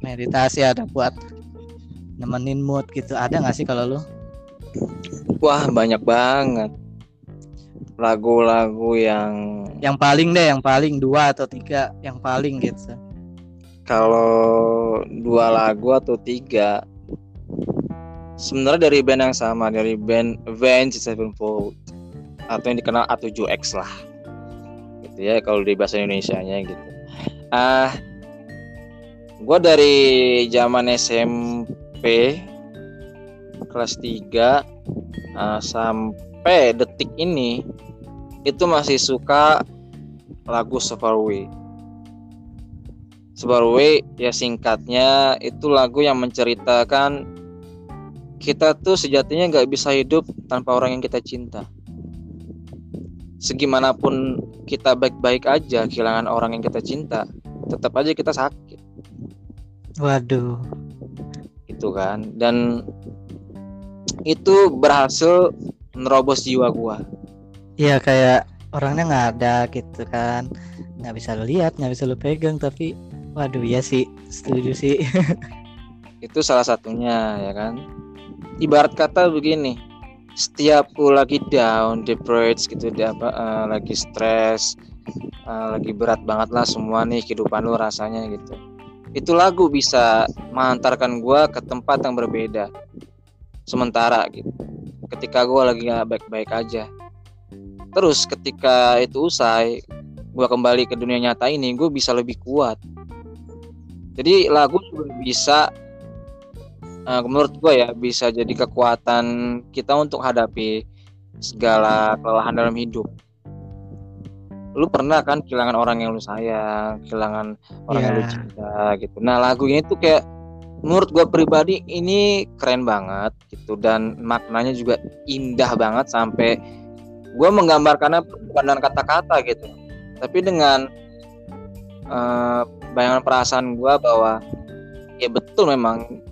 A: meditasi ada buat nemenin mood gitu? Ada nggak sih kalau lu?
B: Wah banyak banget. Lagu-lagu yang
A: yang paling deh yang paling dua atau tiga yang paling gitu.
B: Kalau dua lagu atau tiga sebenarnya dari band yang sama dari band Avenged Sevenfold atau yang dikenal A7X lah gitu ya kalau di bahasa Indonesia nya gitu ah uh, gue dari zaman SMP kelas 3 uh, sampai detik ini itu masih suka lagu Separway Separway ya singkatnya itu lagu yang menceritakan kita tuh sejatinya nggak bisa hidup tanpa orang yang kita cinta. Segimanapun kita baik-baik aja kehilangan orang yang kita cinta, tetap aja kita sakit.
A: Waduh.
B: Itu kan. Dan itu berhasil nerobos jiwa gua.
A: Iya kayak orangnya nggak ada gitu kan. Nggak bisa lu lihat, nggak bisa lu pegang tapi waduh ya sih, setuju sih.
B: itu salah satunya ya kan ibarat kata begini setiap lu lagi down depressed gitu dia apa uh, lagi stres uh, lagi berat banget lah semua nih kehidupan lu rasanya gitu. Itu lagu bisa mengantarkan gua ke tempat yang berbeda sementara gitu. Ketika gua lagi gak baik-baik aja. Terus ketika itu usai gua kembali ke dunia nyata ini gue bisa lebih kuat. Jadi lagu juga bisa uh, menurut gue ya bisa jadi kekuatan kita untuk hadapi segala kelelahan dalam hidup lu pernah kan kehilangan orang yang lu sayang kehilangan orang yeah. yang lu iya. cinta gitu nah lagu ini tuh kayak menurut gue pribadi ini keren banget gitu dan maknanya juga indah banget sampai gue menggambarkannya bukan dengan kata-kata gitu tapi dengan uh, bayangan perasaan gue bahwa ya betul memang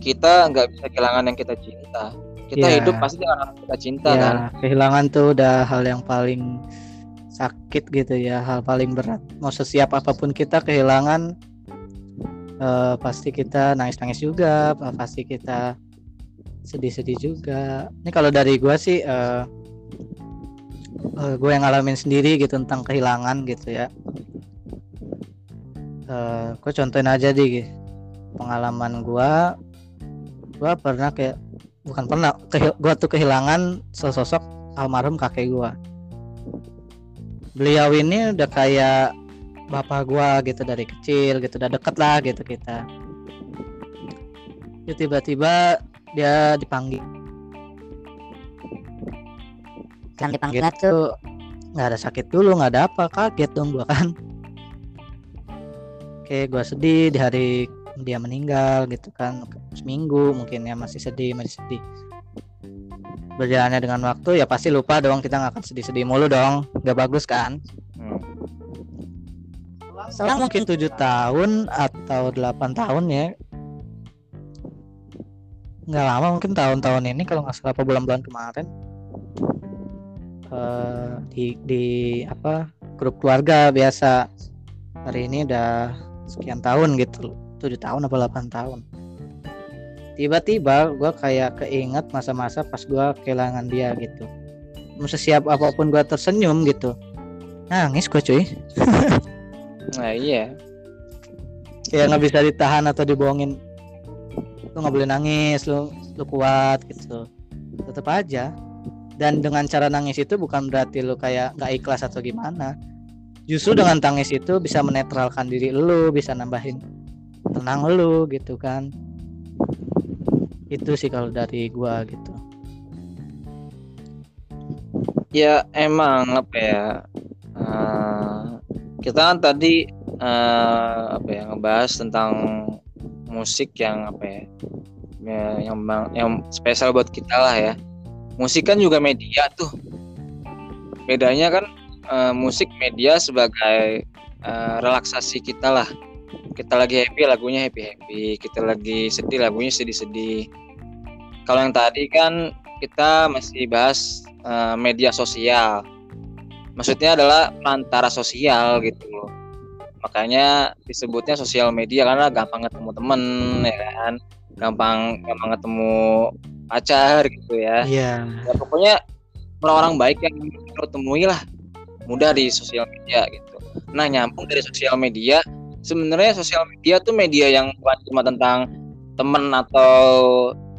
B: kita nggak bisa kehilangan yang kita cinta. Kita yeah. hidup pasti dengan orang kita cinta yeah, kan?
A: kehilangan tuh udah hal yang paling sakit gitu ya hal paling berat. Mau sesiap apa pun kita kehilangan uh, pasti kita nangis-nangis juga pasti kita sedih-sedih juga. Ini kalau dari gue sih uh, uh, eh, gue yang ngalamin sendiri gitu tentang kehilangan gitu ya. Uh, gue contohin aja di pengalaman gue gue pernah kayak bukan pernah gue tuh kehilangan sosok almarhum kakek gue beliau ini udah kayak bapak gue gitu dari kecil gitu udah deket lah gitu kita. Ya tiba-tiba dia dipanggil. Kan dipanggil tuh. Nggak ada sakit dulu nggak ada apa kaget dong gue kan. Oke gue sedih di hari dia meninggal gitu kan seminggu mungkin ya masih sedih masih sedih. Berjalannya dengan waktu ya pasti lupa dong kita nggak akan sedih-sedih mulu dong. Nggak bagus kan? Hmm. selang mungkin tujuh tahun atau delapan tahun ya. Nggak lama mungkin tahun-tahun ini kalau nggak salah apa bulan-bulan kemarin. Uh, di di apa grup keluarga biasa. Hari ini udah sekian tahun gitu tujuh tahun apa 8 tahun. Tiba-tiba gue kayak keinget masa-masa pas gue kehilangan dia gitu. Masa siap apa pun gue tersenyum gitu. Nangis gue cuy.
B: Nah iya.
A: Kayak nggak bisa ditahan atau dibohongin. Lu nggak boleh nangis lu lu kuat gitu. Tetap aja. Dan dengan cara nangis itu bukan berarti lu kayak nggak ikhlas atau gimana. Justru dengan tangis itu bisa menetralkan diri lu bisa nambahin tenang lu gitu kan. Itu sih kalau dari gua gitu.
B: Ya emang apa ya uh, kita kan tadi uh, apa ya ngebahas tentang musik yang apa ya, ya yang yang spesial buat kita lah ya. Musik kan juga media tuh. Bedanya kan uh, musik media sebagai uh, relaksasi kita lah kita lagi happy lagunya happy happy kita lagi sedih lagunya sedih sedih kalau yang tadi kan kita masih bahas uh, media sosial maksudnya adalah antara sosial gitu loh makanya disebutnya sosial media karena gampang ketemu temen ya kan gampang gampang ketemu pacar gitu ya.
A: Iya.
B: ya pokoknya orang-orang baik yang lo temui lah mudah di sosial media gitu. Nah nyambung dari sosial media, sebenarnya sosial media tuh media yang bukan cuma tentang temen atau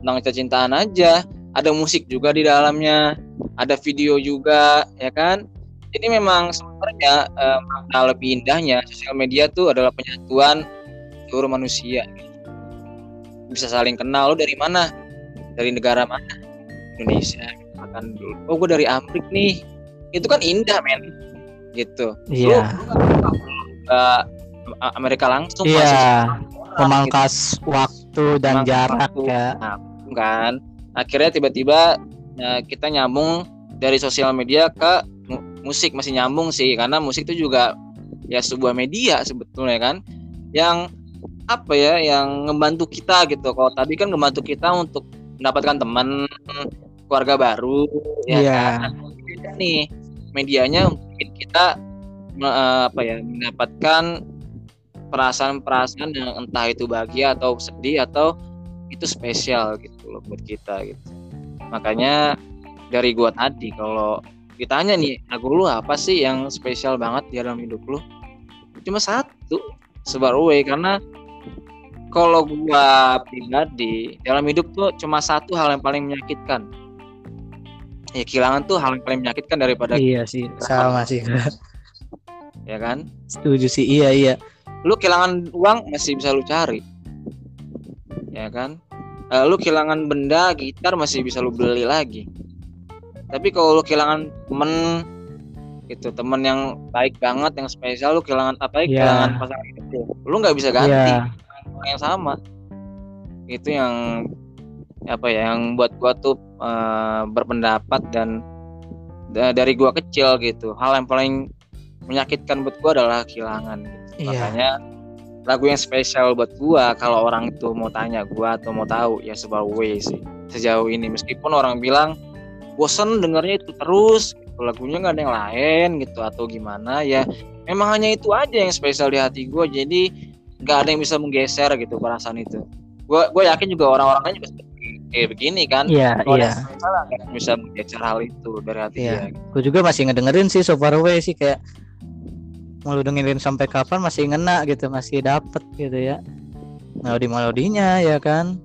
B: tentang cinta-cintaan aja, ada musik juga di dalamnya, ada video juga, ya kan? Jadi memang sebenarnya eh, makna lebih indahnya sosial media tuh adalah penyatuan seluruh manusia. Bisa saling kenal, lo dari mana? Dari negara mana? Indonesia. Makan dulu. Oh, gue dari Amrik nih. Itu kan indah, men. Gitu.
A: Iya.
B: ke Amerika langsung
A: Iya.
B: orang, gitu.
A: Memangkas waktu dan
B: Memangkas
A: jarak
B: waktu.
A: ya.
B: Nah, kan akhirnya tiba-tiba ya, kita nyambung dari sosial media ke mu- musik masih nyambung sih karena musik itu juga ya sebuah media sebetulnya kan yang apa ya yang ngebantu kita gitu kalau tadi kan ngebantu kita untuk mendapatkan teman keluarga baru ya
A: Iya.
B: kan Beda nih medianya mungkin kita eh, apa ya mendapatkan perasaan-perasaan yang entah itu bahagia atau sedih atau itu spesial gitu loh buat kita gitu makanya dari gua tadi kalau ditanya nih lagu lu apa sih yang spesial banget di dalam hidup lu cuma satu Subaru Way karena kalau gua pribadi dalam hidup tuh cuma satu hal yang paling menyakitkan ya kehilangan tuh hal yang paling menyakitkan daripada
A: Iya sih, sama sih.
B: ya kan
A: Setuju sih. Iya, iya.
B: Lu kehilangan uang masih bisa lu cari. Ya kan? Eh, lu kehilangan benda gitar masih bisa lu beli lagi. Tapi kalau lu kehilangan temen gitu temen yang baik banget yang spesial lu kehilangan apa ya?
A: Iya.
B: kehilangan pasangan hidup lu nggak bisa ganti.
A: Iya.
B: orang yang sama. Itu yang apa ya yang buat gua tuh eh, berpendapat dan da- dari gua kecil gitu. Hal yang paling menyakitkan buat gua adalah kehilangan gitu.
A: Iya.
B: makanya lagu yang spesial buat gua kalau orang itu mau tanya gua atau mau tahu ya sebuah way sih sejauh ini meskipun orang bilang bosen dengarnya itu terus gitu, lagunya nggak ada yang lain gitu atau gimana ya memang hanya itu aja yang spesial di hati gua jadi nggak ada yang bisa menggeser gitu perasaan itu gua gua yakin juga orang-orang lain juga kayak begini kan
A: Iya,
B: ada
A: iya.
B: akan bisa menggeser hal itu dari hati
A: Iya.
B: dia
A: Gue juga masih ngedengerin sih So Far Away sih kayak mau lu dengerin sampai kapan masih ngena gitu, masih dapet gitu ya. Melodi-melodinya ya kan.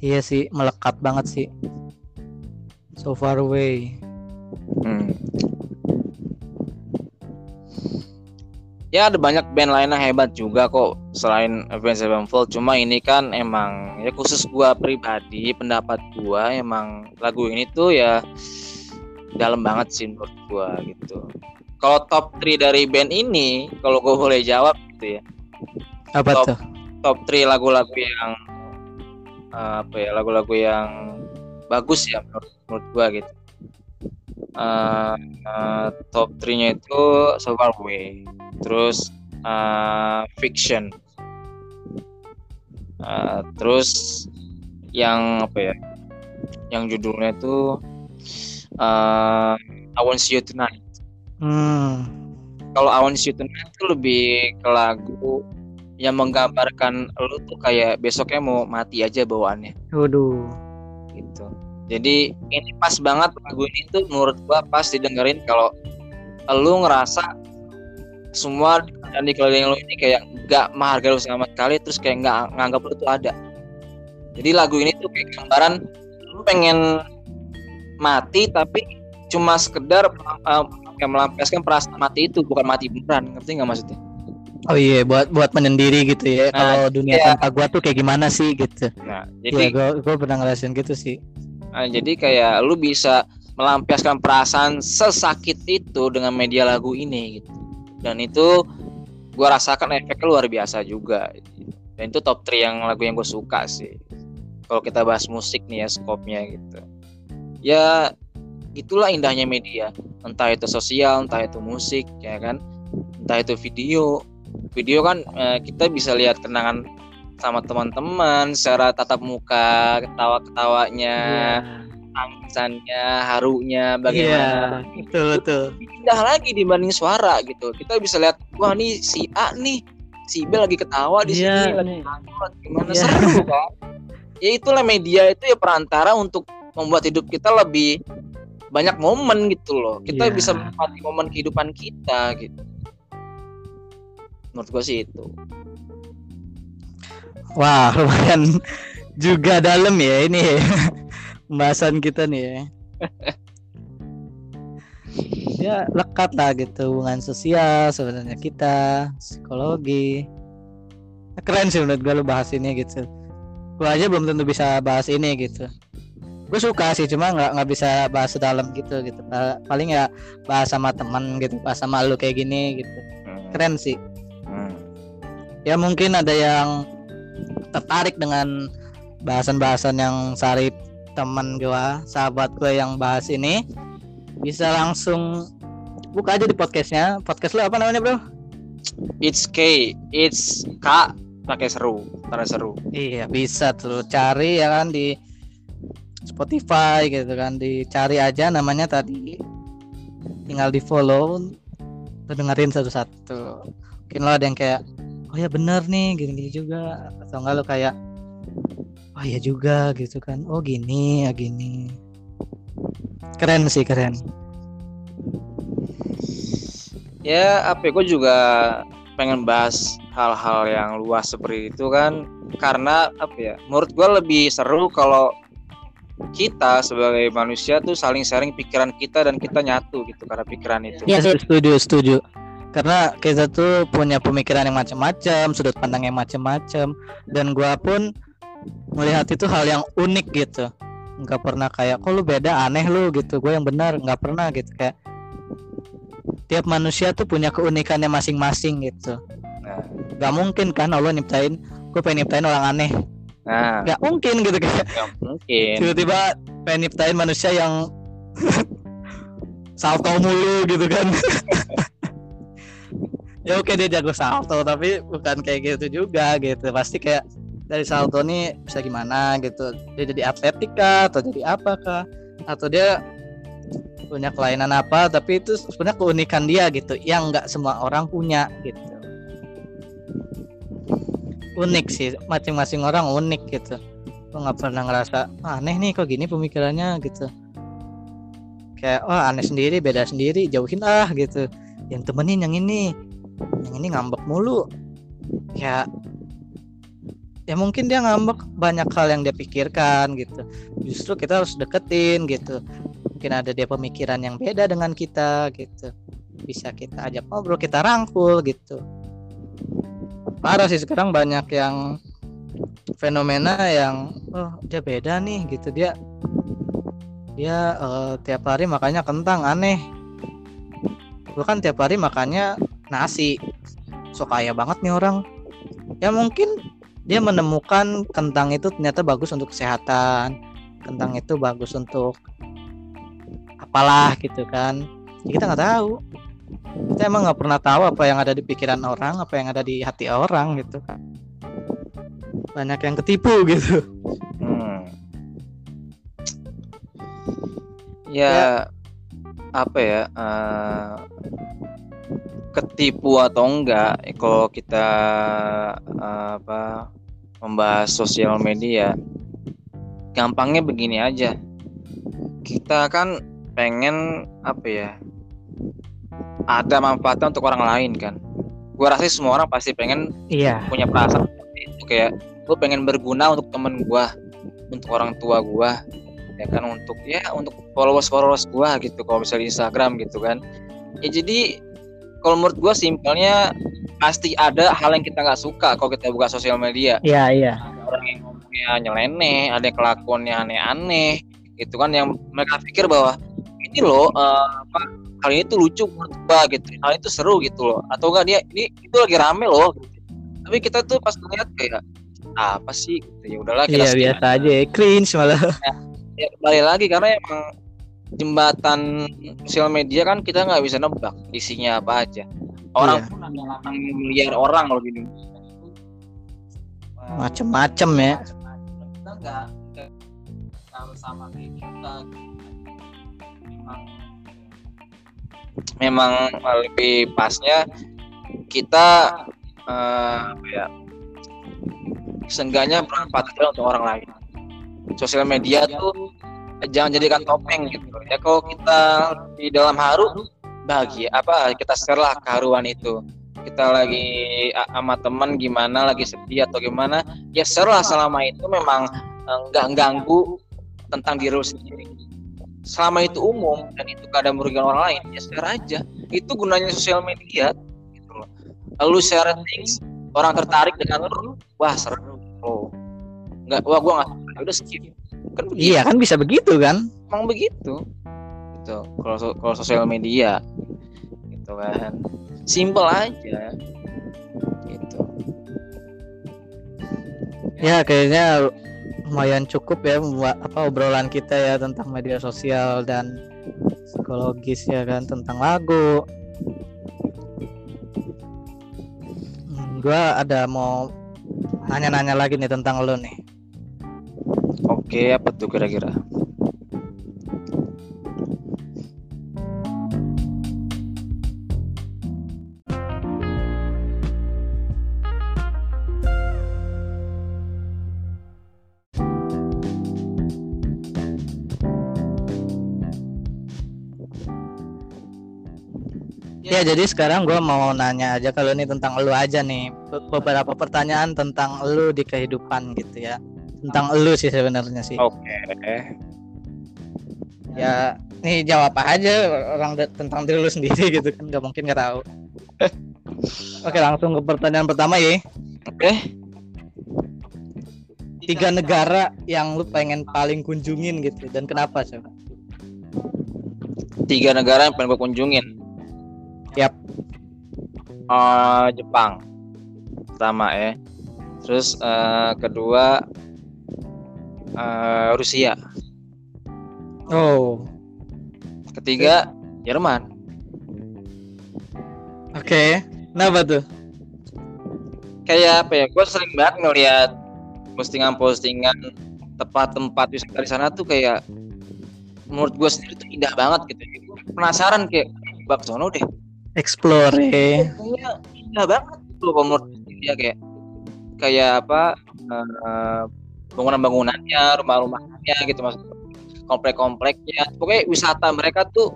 A: Iya sih, melekat banget sih. So Far Away.
B: Hmm. Ya ada banyak band lain yang hebat juga kok selain Avenged Sevenfold. Cuma ini kan emang ya khusus gua pribadi pendapat gua emang lagu ini tuh ya dalam banget sih menurut gua gitu. Kalau top 3 dari band ini, kalau gua boleh jawab gitu ya,
A: Apa
B: Top.
A: tuh?
B: top 3 lagu-lagu yang eh, apa ya lagu-lagu yang bagus ya menurut menurut gua gitu. Eh, eh, top 3-nya itu So Far Away, terus eh, Fiction, Eh, terus yang apa ya? Yang judulnya itu eh, I Want You Tonight.
A: Hmm.
B: Kalau You Tonight itu lebih ke lagu yang menggambarkan lu tuh kayak besoknya mau mati aja bawaannya
A: Waduh.
B: gitu. Jadi ini pas banget lagu ini tuh menurut gua pas didengerin kalau lu ngerasa semua dan di keliling lu ini kayak nggak menghargai lu sama sekali terus kayak nggak nganggap lu tuh ada. Jadi lagu ini tuh kayak gambaran lu pengen mati tapi cuma sekedar uh, kayak melampiaskan perasaan mati itu bukan mati beneran ngerti nggak maksudnya?
A: Oh iya, buat buat menyendiri gitu ya.
B: Nah,
A: Kalau dunia
B: iya.
A: tanpa gua tuh kayak gimana sih gitu.
B: Nah
A: Iya,
B: jadi
A: gua gua pernah ngerasain gitu sih.
B: Nah, jadi kayak lu bisa melampiaskan perasaan sesakit itu dengan media lagu ini gitu. Dan itu gua rasakan efeknya luar biasa juga. Dan itu top 3 yang lagu yang gue suka sih. Kalau kita bahas musik nih ya skopnya gitu. Ya itulah indahnya media. Entah itu sosial, entah itu musik ya kan. Entah itu video. Video kan eh, kita bisa lihat kenangan sama teman-teman secara tatap muka, ketawa-ketawanya, tangisannya, harunya, bagaimana.
A: Iya, betul betul.
B: Indah lagi dibanding suara gitu. Kita bisa lihat, wah nih si A nih, si B lagi ketawa di
A: Iya,
B: sini, lagi gimana
A: Iya.
B: seru kan? ya itulah media itu ya perantara untuk membuat hidup kita lebih banyak momen gitu loh kita
A: Iya.
B: bisa menikmati momen kehidupan kita gitu menurut gua sih itu
A: Wah, lumayan juga dalam ya ini ya. Pembahasan kita nih ya. ya lekat lah gitu hubungan sosial sebenarnya kita psikologi keren sih menurut gue lu bahas ini gitu gue aja belum tentu bisa bahas ini gitu gue suka sih cuma nggak nggak bisa bahas sedalam gitu gitu. Pa- paling ya bahas sama teman gitu bahas sama lu kayak gini gitu.
B: Hmm.
A: keren sih.
B: Hmm.
A: ya mungkin ada yang tertarik dengan bahasan-bahasan yang Sarip teman gua sahabat gue yang bahas ini bisa langsung buka aja di podcastnya. Podcast lu apa namanya bro?
B: It's K it's K pakai seru karena seru.
A: Iya bisa tuh. Cari ya kan di Spotify gitu kan dicari aja namanya tadi. Tinggal di follow tuh dengerin satu-satu. Mungkin lo ada yang kayak oh ya bener nih gini-gini juga. Atau enggak lo kayak oh ya juga gitu kan. Oh gini ya gini. Keren sih keren.
B: Ya apa gue juga pengen bahas hal-hal yang luas seperti itu kan. Karena apa ya menurut gue lebih seru kalau kita sebagai manusia tuh saling sharing pikiran kita dan kita nyatu gitu karena pikiran itu.
A: Ya setuju setuju karena kita tuh punya pemikiran yang macam-macam sudut pandang yang macam-macam. Dan gua pun melihat itu hal yang unik gitu. Nggak pernah kayak kok lu beda? Aneh lu gitu. Gue yang benar nggak pernah gitu. Kayak tiap manusia tuh punya keunikannya masing-masing gitu.
B: Nah,
A: nggak mungkin kan Allah nyiptain gue pengen nyiptain orang aneh
B: nah.
A: Nggak mungkin gitu kayak
B: nggak mungkin.
A: Tiba-tiba pengen nyiptain manusia yang salto mulu gitu kan. Ya oke dia jago salto tapi bukan kayak gitu juga gitu. Pasti kayak dari salto nih bisa gimana gitu. Dia jadi atletika atau jadi apakah atau dia punya kelainan apa tapi itu sebenarnya keunikan dia gitu yang nggak semua orang punya gitu unik sih masing-masing orang unik gitu. Gue nggak pernah ngerasa "Ah, aneh nih kok gini pemikirannya gitu. Kayak wah aneh sendiri beda sendiri jauhin ah gitu. Yang temenin yang ini yang ini ngambek mulu. Ya ya mungkin dia ngambek banyak hal yang dia pikirkan gitu. Justru kita harus deketin gitu. Mungkin ada dia pemikiran yang beda dengan kita gitu. Bisa kita ajak ngobrol kita rangkul gitu parah sih sekarang banyak yang fenomena yang oh dia beda nih gitu. Dia dia eh, tiap hari makanya kentang aneh. Gue kan tiap hari makannya nasi. So kaya banget nih orang. Ya mungkin dia menemukan kentang itu ternyata bagus untuk kesehatan kentang itu bagus untuk apalah gitu kan. Ya, kita nggak tahu kita emang nggak pernah tahu apa yang ada di pikiran orang apa yang ada di hati orang gitu kan banyak yang ketipu gitu
B: Hmm. Ya, apa ya? eh, ketipu atau enggak? eh, Kalau kita eh, apa membahas sosial media, gampangnya begini aja. Kita kan pengen apa ya? Ada manfaatnya untuk orang lain kan. Gua rasa sih semua orang pasti pengen
A: iya.
B: punya perasaan seperti itu. Kayak gue pengen berguna untuk temen gue untuk orang tua gue ya kan untuk ya untuk followers followers gue gitu kalau misalnya di Instagram gitu kan. Ya jadi kalau menurut gue simpelnya pasti ada hal yang kita nggak suka kalau kita buka sosial media.
A: Iya iya.
B: Ada orang yang ngomongnya nyeleneh ada yang kelakuannya aneh-aneh gitu kan yang mereka pikir bahwa ini loh eh, apa hal ini tuh lucu menurut gua gitu. Hal itu seru gitu loh. Atau enggak dia ini itu lagi rame loh gitu. tapi kita tuh pas ngeliat kayak apa sih gitu ya udahlah kita
A: iya biasa aja. ya. cringe malah.
B: Ya kembali lagi karena emang jembatan sosial media kan kita nggak bisa nebak isinya apa aja. Orang
A: Iya.
B: pun ada 8 miliar orang loh Indonesia.
A: Macem-macem ya.
B: Kita nggak nggak harus sama kayak kita memang lebih pasnya kita eh, apa ya seenggaknya bermanfaat untuk orang lain. Sosial media tuh jangan jadikan topeng gitu. Ya kalau kita di dalam haru bahagia apa kita share lah keharuan itu. Kita lagi sama teman gimana lagi sedih atau gimana ya share lah selama itu memang nggak uh, ganggu tentang diri sendiri selama itu umum dan itu kadang merugikan orang lain ya share aja. Itu gunanya sosial media gitu loh. Lalu share things orang tertarik dengan lu wah seru. Oh nggak wah gua nggak udah skip.
A: Kan begitu. iya kan bisa begitu kan?
B: Emang begitu. Gitu. Kalau kalau sosial media gitu kan. Simple aja. Gitu.
A: Ya kayaknya lumayan cukup ya apa obrolan kita ya tentang media sosial dan psikologis ya kan tentang lagu hmm, gue ada mau nanya-nanya lagi nih tentang lo nih
B: Oke, apa tuh kira-kira?
A: Ya jadi sekarang gue mau nanya aja kalau ini tentang lu aja nih beberapa pertanyaan tentang lu di kehidupan gitu ya tentang elu sih sebenarnya sih.
B: Oke. Okay.
A: Ya, nih jawab aja orang tentang diri lu sendiri gitu kan nggak mungkin nggak tahu. Oke, langsung ke pertanyaan pertama ya.
B: Oke. Okay.
A: Tiga negara yang lu pengen paling kunjungin gitu dan kenapa sih?
B: Tiga negara yang pengen gue kunjungin.
A: Yap.
B: Uh, Jepang. Pertama ya. Terus uh, kedua uh, Rusia.
A: Oh.
B: Ketiga Jerman.
A: Oke, okay. kenapa tuh?
B: Kayak apa ya? Gue sering banget ngeliat postingan-postingan tempat-tempat wisata di sana tuh kayak menurut gue sendiri tuh indah banget gitu. Penasaran kayak bak sono deh.
A: Explore. Ya.
B: indah banget tuh menurut dia kayak kayak apa uh, bangunan-bangunannya, rumah-rumahnya gitu mas komplek-kompleknya. Pokoknya wisata mereka tuh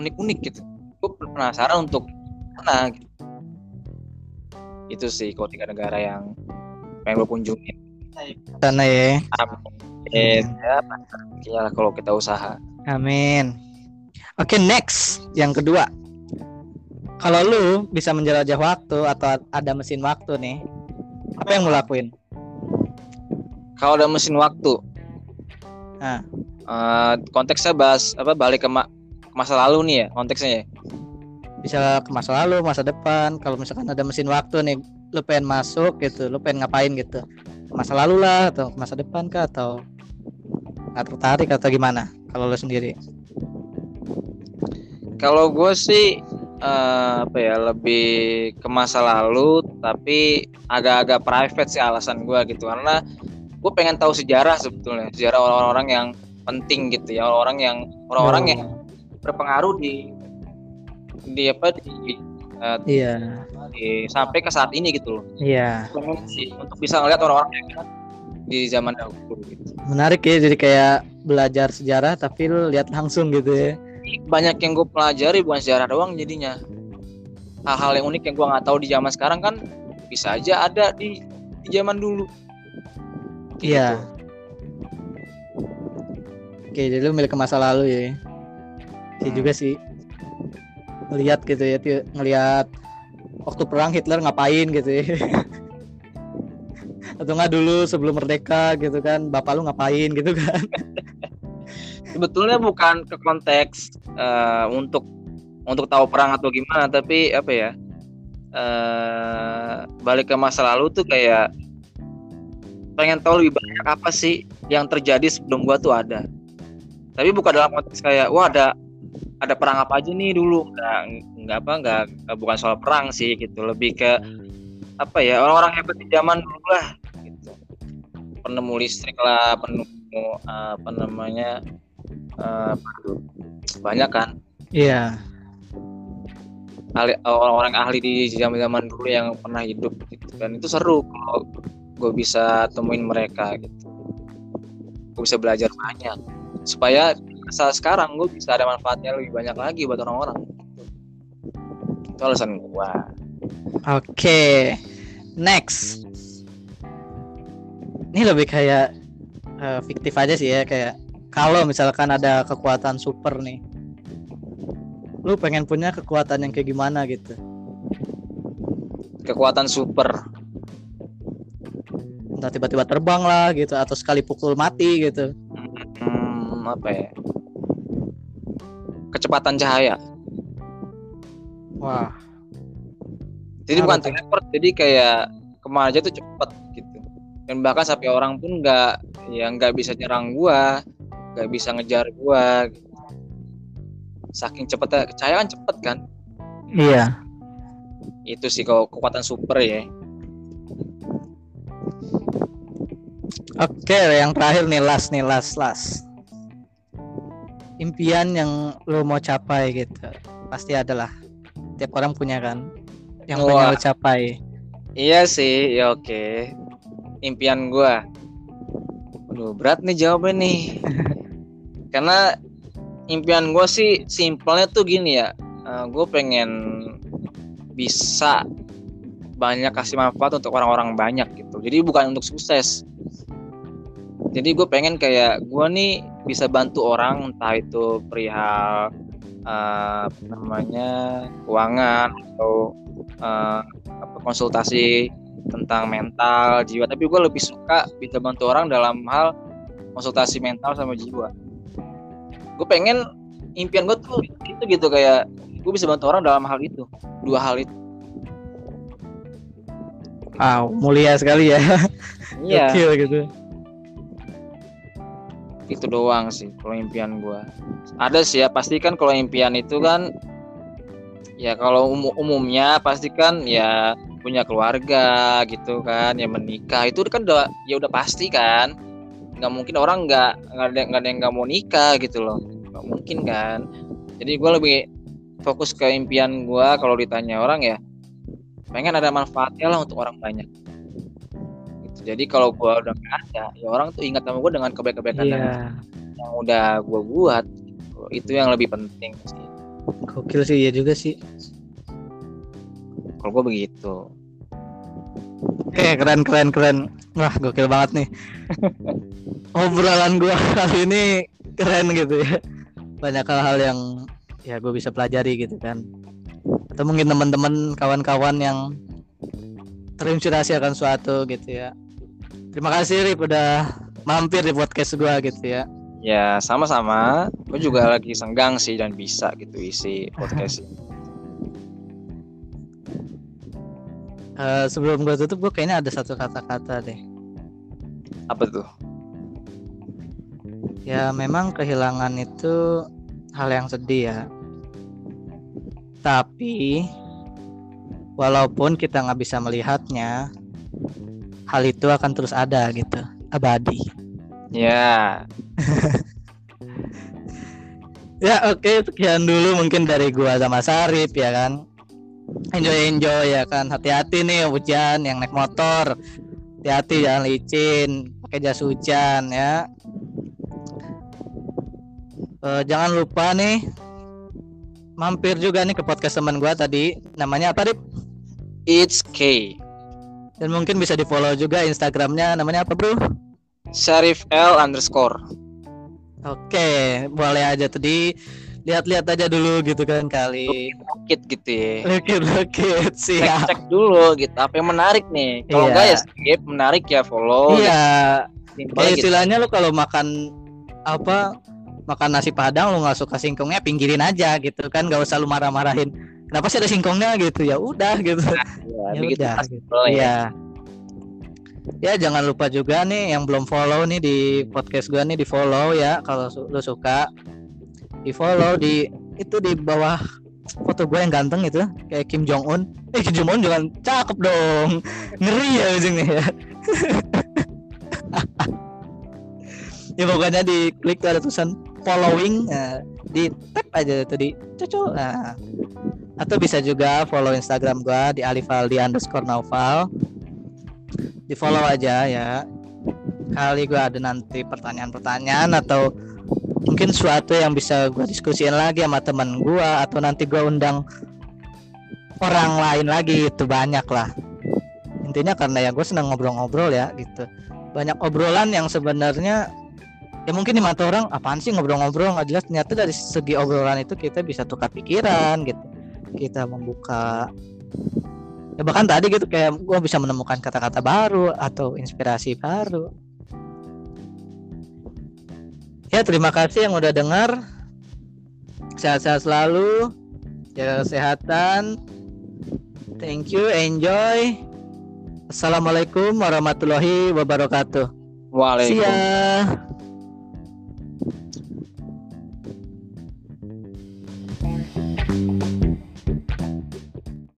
B: unik-unik gitu. Gue penasaran untuk mana gitu. Itu sih kalau tiga negara yang pengen gue kunjungin.
A: Sana ya.
B: Amin. Ya, ya kalau kita usaha.
A: Amin. Oke, okay, next. Yang kedua. Kalau lu bisa menjelajah waktu atau ada mesin waktu nih, apa yang mau lakuin?
B: kalau ada mesin waktu?
A: Nah.
B: uh, konteksnya bahas apa balik ke, ma ke masa lalu nih ya konteksnya ya?
A: Bisa ke masa lalu masa depan. Kalau misalkan ada mesin waktu nih lu pengen masuk gitu lu pengen ngapain gitu? Masa lalu lah atau masa depan kah atau nggak tertarik atau gimana? Kalau lu sendiri?
B: Kalau gue sih uh, apa ya lebih ke masa lalu tapi agak-agak private sih alasan gue gitu. Karena gue pengen tahu sejarah sebetulnya sejarah orang-orang yang penting gitu ya orang-orang yang orang-orang oh. yang berpengaruh di di apa di
A: uh, iya.
B: di, sampai ke saat ini gitu loh.
A: Iya.
B: Sih untuk bisa ngeliat orang-orang yang di zaman dahulu gitu.
A: menarik ya jadi kayak belajar sejarah tapi lu lihat langsung gitu ya
B: banyak yang gue pelajari bukan sejarah doang jadinya hal-hal yang unik yang gue nggak tahu di zaman sekarang kan bisa aja ada di, di zaman dulu
A: Iya. Oke, jadi lu milik ke masa lalu ya. Sih hmm. juga sih. Ngeliat gitu ya, ngeliat waktu perang Hitler ngapain gitu ya. Atau nggak dulu sebelum merdeka gitu kan, bapak lu ngapain gitu kan.
B: Sebetulnya bukan ke konteks uh, untuk untuk tahu perang atau gimana, tapi apa ya? Uh, balik ke masa lalu tuh kayak pengen tahu lebih banyak apa sih yang terjadi sebelum gua tuh ada. Tapi bukan dalam konteks kayak wah ada ada perang apa aja nih dulu. Nggak nggak apa nggak bukan soal perang sih gitu. Lebih ke apa ya orang-orang hebat di zaman dulu lah gitu. Penemu listrik lah penemu apa namanya uh, banyak kan?
A: Iya.
B: Yeah. orang-orang ahli di zaman-zaman dulu yang pernah hidup gitu kan. Itu seru kalau gue bisa temuin mereka gitu. Gue bisa belajar banyak. Supaya saat sekarang gue bisa ada manfaatnya lebih banyak lagi buat orang-orang. Itu alasan gue
A: Oke, next. Ini lebih kayak eh, fiktif aja sih ya kayak kalau misalkan ada kekuatan super nih, lu pengen punya kekuatan yang kayak gimana gitu?
B: kekuatan super.
A: Entah tiba-tiba terbang lah gitu atau sekali pukul mati gitu.
B: hmm, apa ya? Kecepatan cahaya.
A: Wah,
B: jadi bukan teleport jadi kayak ke mana aja tuh cepet gitu. Dan bahkan sampai orang pun nggak ya nggak bisa nyerang gua nggak bisa ngejar gua gitu. saking cepetnya cahaya kan cepet kan
A: iya.
B: itu sih kalau kekuatan super ya
A: Oke, yang terakhir nih last nih last last. Impian yang lu mau capai gitu. Pasti ada lah. Tiap orang punya kan. Yang pengen
B: Wah.
A: lu capai.
B: iya sih ya oke impian gua Aduh berat nih jawabnya nih karena impian gua sih simpelnya tuh gini ya. Gue pengen bisa banyak kasih manfaat untuk orang-orang banyak gitu. Jadi bukan untuk sukses. Jadi gue pengen kayak gue nih bisa bantu orang entah itu perihal eh, apa namanya keuangan atau eh, apa, konsultasi tentang mental jiwa. Tapi gue lebih suka bisa bantu orang dalam hal konsultasi mental sama jiwa gue pengen impian gue tuh itu gitu kayak gue bisa bantu orang dalam hal itu dua hal itu
A: Wow, mulia sekali ya.
B: iya
A: Gokil gitu.
B: itu doang sih kalau impian gua ada sih ya pasti kan kalau impian itu kan ya kalau umu- umumnya pasti kan ya punya keluarga gitu kan ya menikah itu kan udah ya udah pasti kan nggak mungkin orang nggak nggak ada nggak ada yang nggak mau nikah gitu loh nggak mungkin kan jadi gua lebih fokus ke impian gua kalau ditanya orang ya pengen ada manfaatnya lah untuk orang banyak gitu. jadi kalau gua udah nggak ada ya orang tuh ingat sama gua dengan kebaikan-kebaikan yang
A: Iya.
B: yang udah gue buat gitu. itu yang lebih penting sih
A: Gokil sih ya juga sih.
B: kalau gue begitu
A: Oke, keren keren keren. Wah, gokil banget nih. Obrolan gua kali ini keren gitu ya. Banyak hal-hal yang ya gue bisa pelajari gitu kan. Atau mungkin teman-teman kawan-kawan yang terinspirasi akan suatu gitu ya. Terima kasih Rip udah mampir di podcast gua gitu ya.
B: ya sama-sama gue juga lagi senggang sih dan bisa gitu isi podcast ini.
A: Eh, sebelum gua tutup gua kayaknya ada satu kata-kata deh.
B: apa tuh
A: Ya memang kehilangan itu hal yang sedih ya. Tapi walaupun kita nggak bisa melihatnya, hal itu akan terus ada gitu, abadi.
B: ya
A: Ya oke sekian dulu mungkin dari gua sama Sarip ya kan. Enjoy enjoy ya kan. Hati-hati nih hujan yang naik motor. Hati-hati jangan licin, pakai jas hujan ya. Eh, jangan lupa nih mampir juga nih ke podcast teman gua tadi. Namanya apa, Rip?
B: it's K
A: Dan mungkin bisa di-follow juga Instagramnya namanya apa, Bro?
B: Syarif L underscore
A: Oke, boleh aja tadi lihat-lihat aja dulu gitu kan kali.
B: Kit gitu ya
A: Lekit-lekit
B: cek,
A: siap.
B: cek dulu gitu apa yang menarik nih kalau
A: Iya.
B: enggak ya skip menarik ya follow
A: Iya,
B: Simpel
A: kayak
B: gitu.
A: istilahnya lu kalau makan apa makan nasi padang lu nggak suka singkongnya pinggirin aja gitu kan nggak usah lu marah-marahin kenapa sih ada singkongnya gitu ya udah gitu
B: ya,
A: ya
B: begitu
A: udah gitu.
B: ya.
A: Iya. Ya jangan lupa juga nih yang belum follow nih di podcast gua nih di follow ya kalau su- lu suka di follow di itu di bawah foto gue yang ganteng itu kayak Kim Jong Un eh Kim Jong Un jangan cakep dong. Ngeri ya ujungnya ya. Ya pokoknya di klik tuh ada tulisan following nah, di tap aja itu di cucu nah atau bisa juga follow Instagram gua di alifaldi underscore naufal. Di follow aja ya. Kali gue ada nanti pertanyaan-pertanyaan atau mungkin suatu yang bisa gue diskusiin lagi sama teman gue atau nanti gue undang orang lain lagi itu banyak lah. Intinya karena ya gue senang ngobrol-ngobrol ya gitu. Banyak obrolan yang sebenarnya ya mungkin di mata orang apaan sih ngobrol-ngobrol? Nggak jelas. Ternyata dari segi obrolan itu kita bisa tukar pikiran gitu. Kita membuka ya bahkan tadi gitu kayak gue bisa menemukan kata-kata baru atau inspirasi baru ya terima kasih yang udah dengar. Sehat-sehat selalu jaga kesehatan. Thank you enjoy. Assalamualaikum warahmatullahi wabarakatuh.
B: Waalaikumsalam.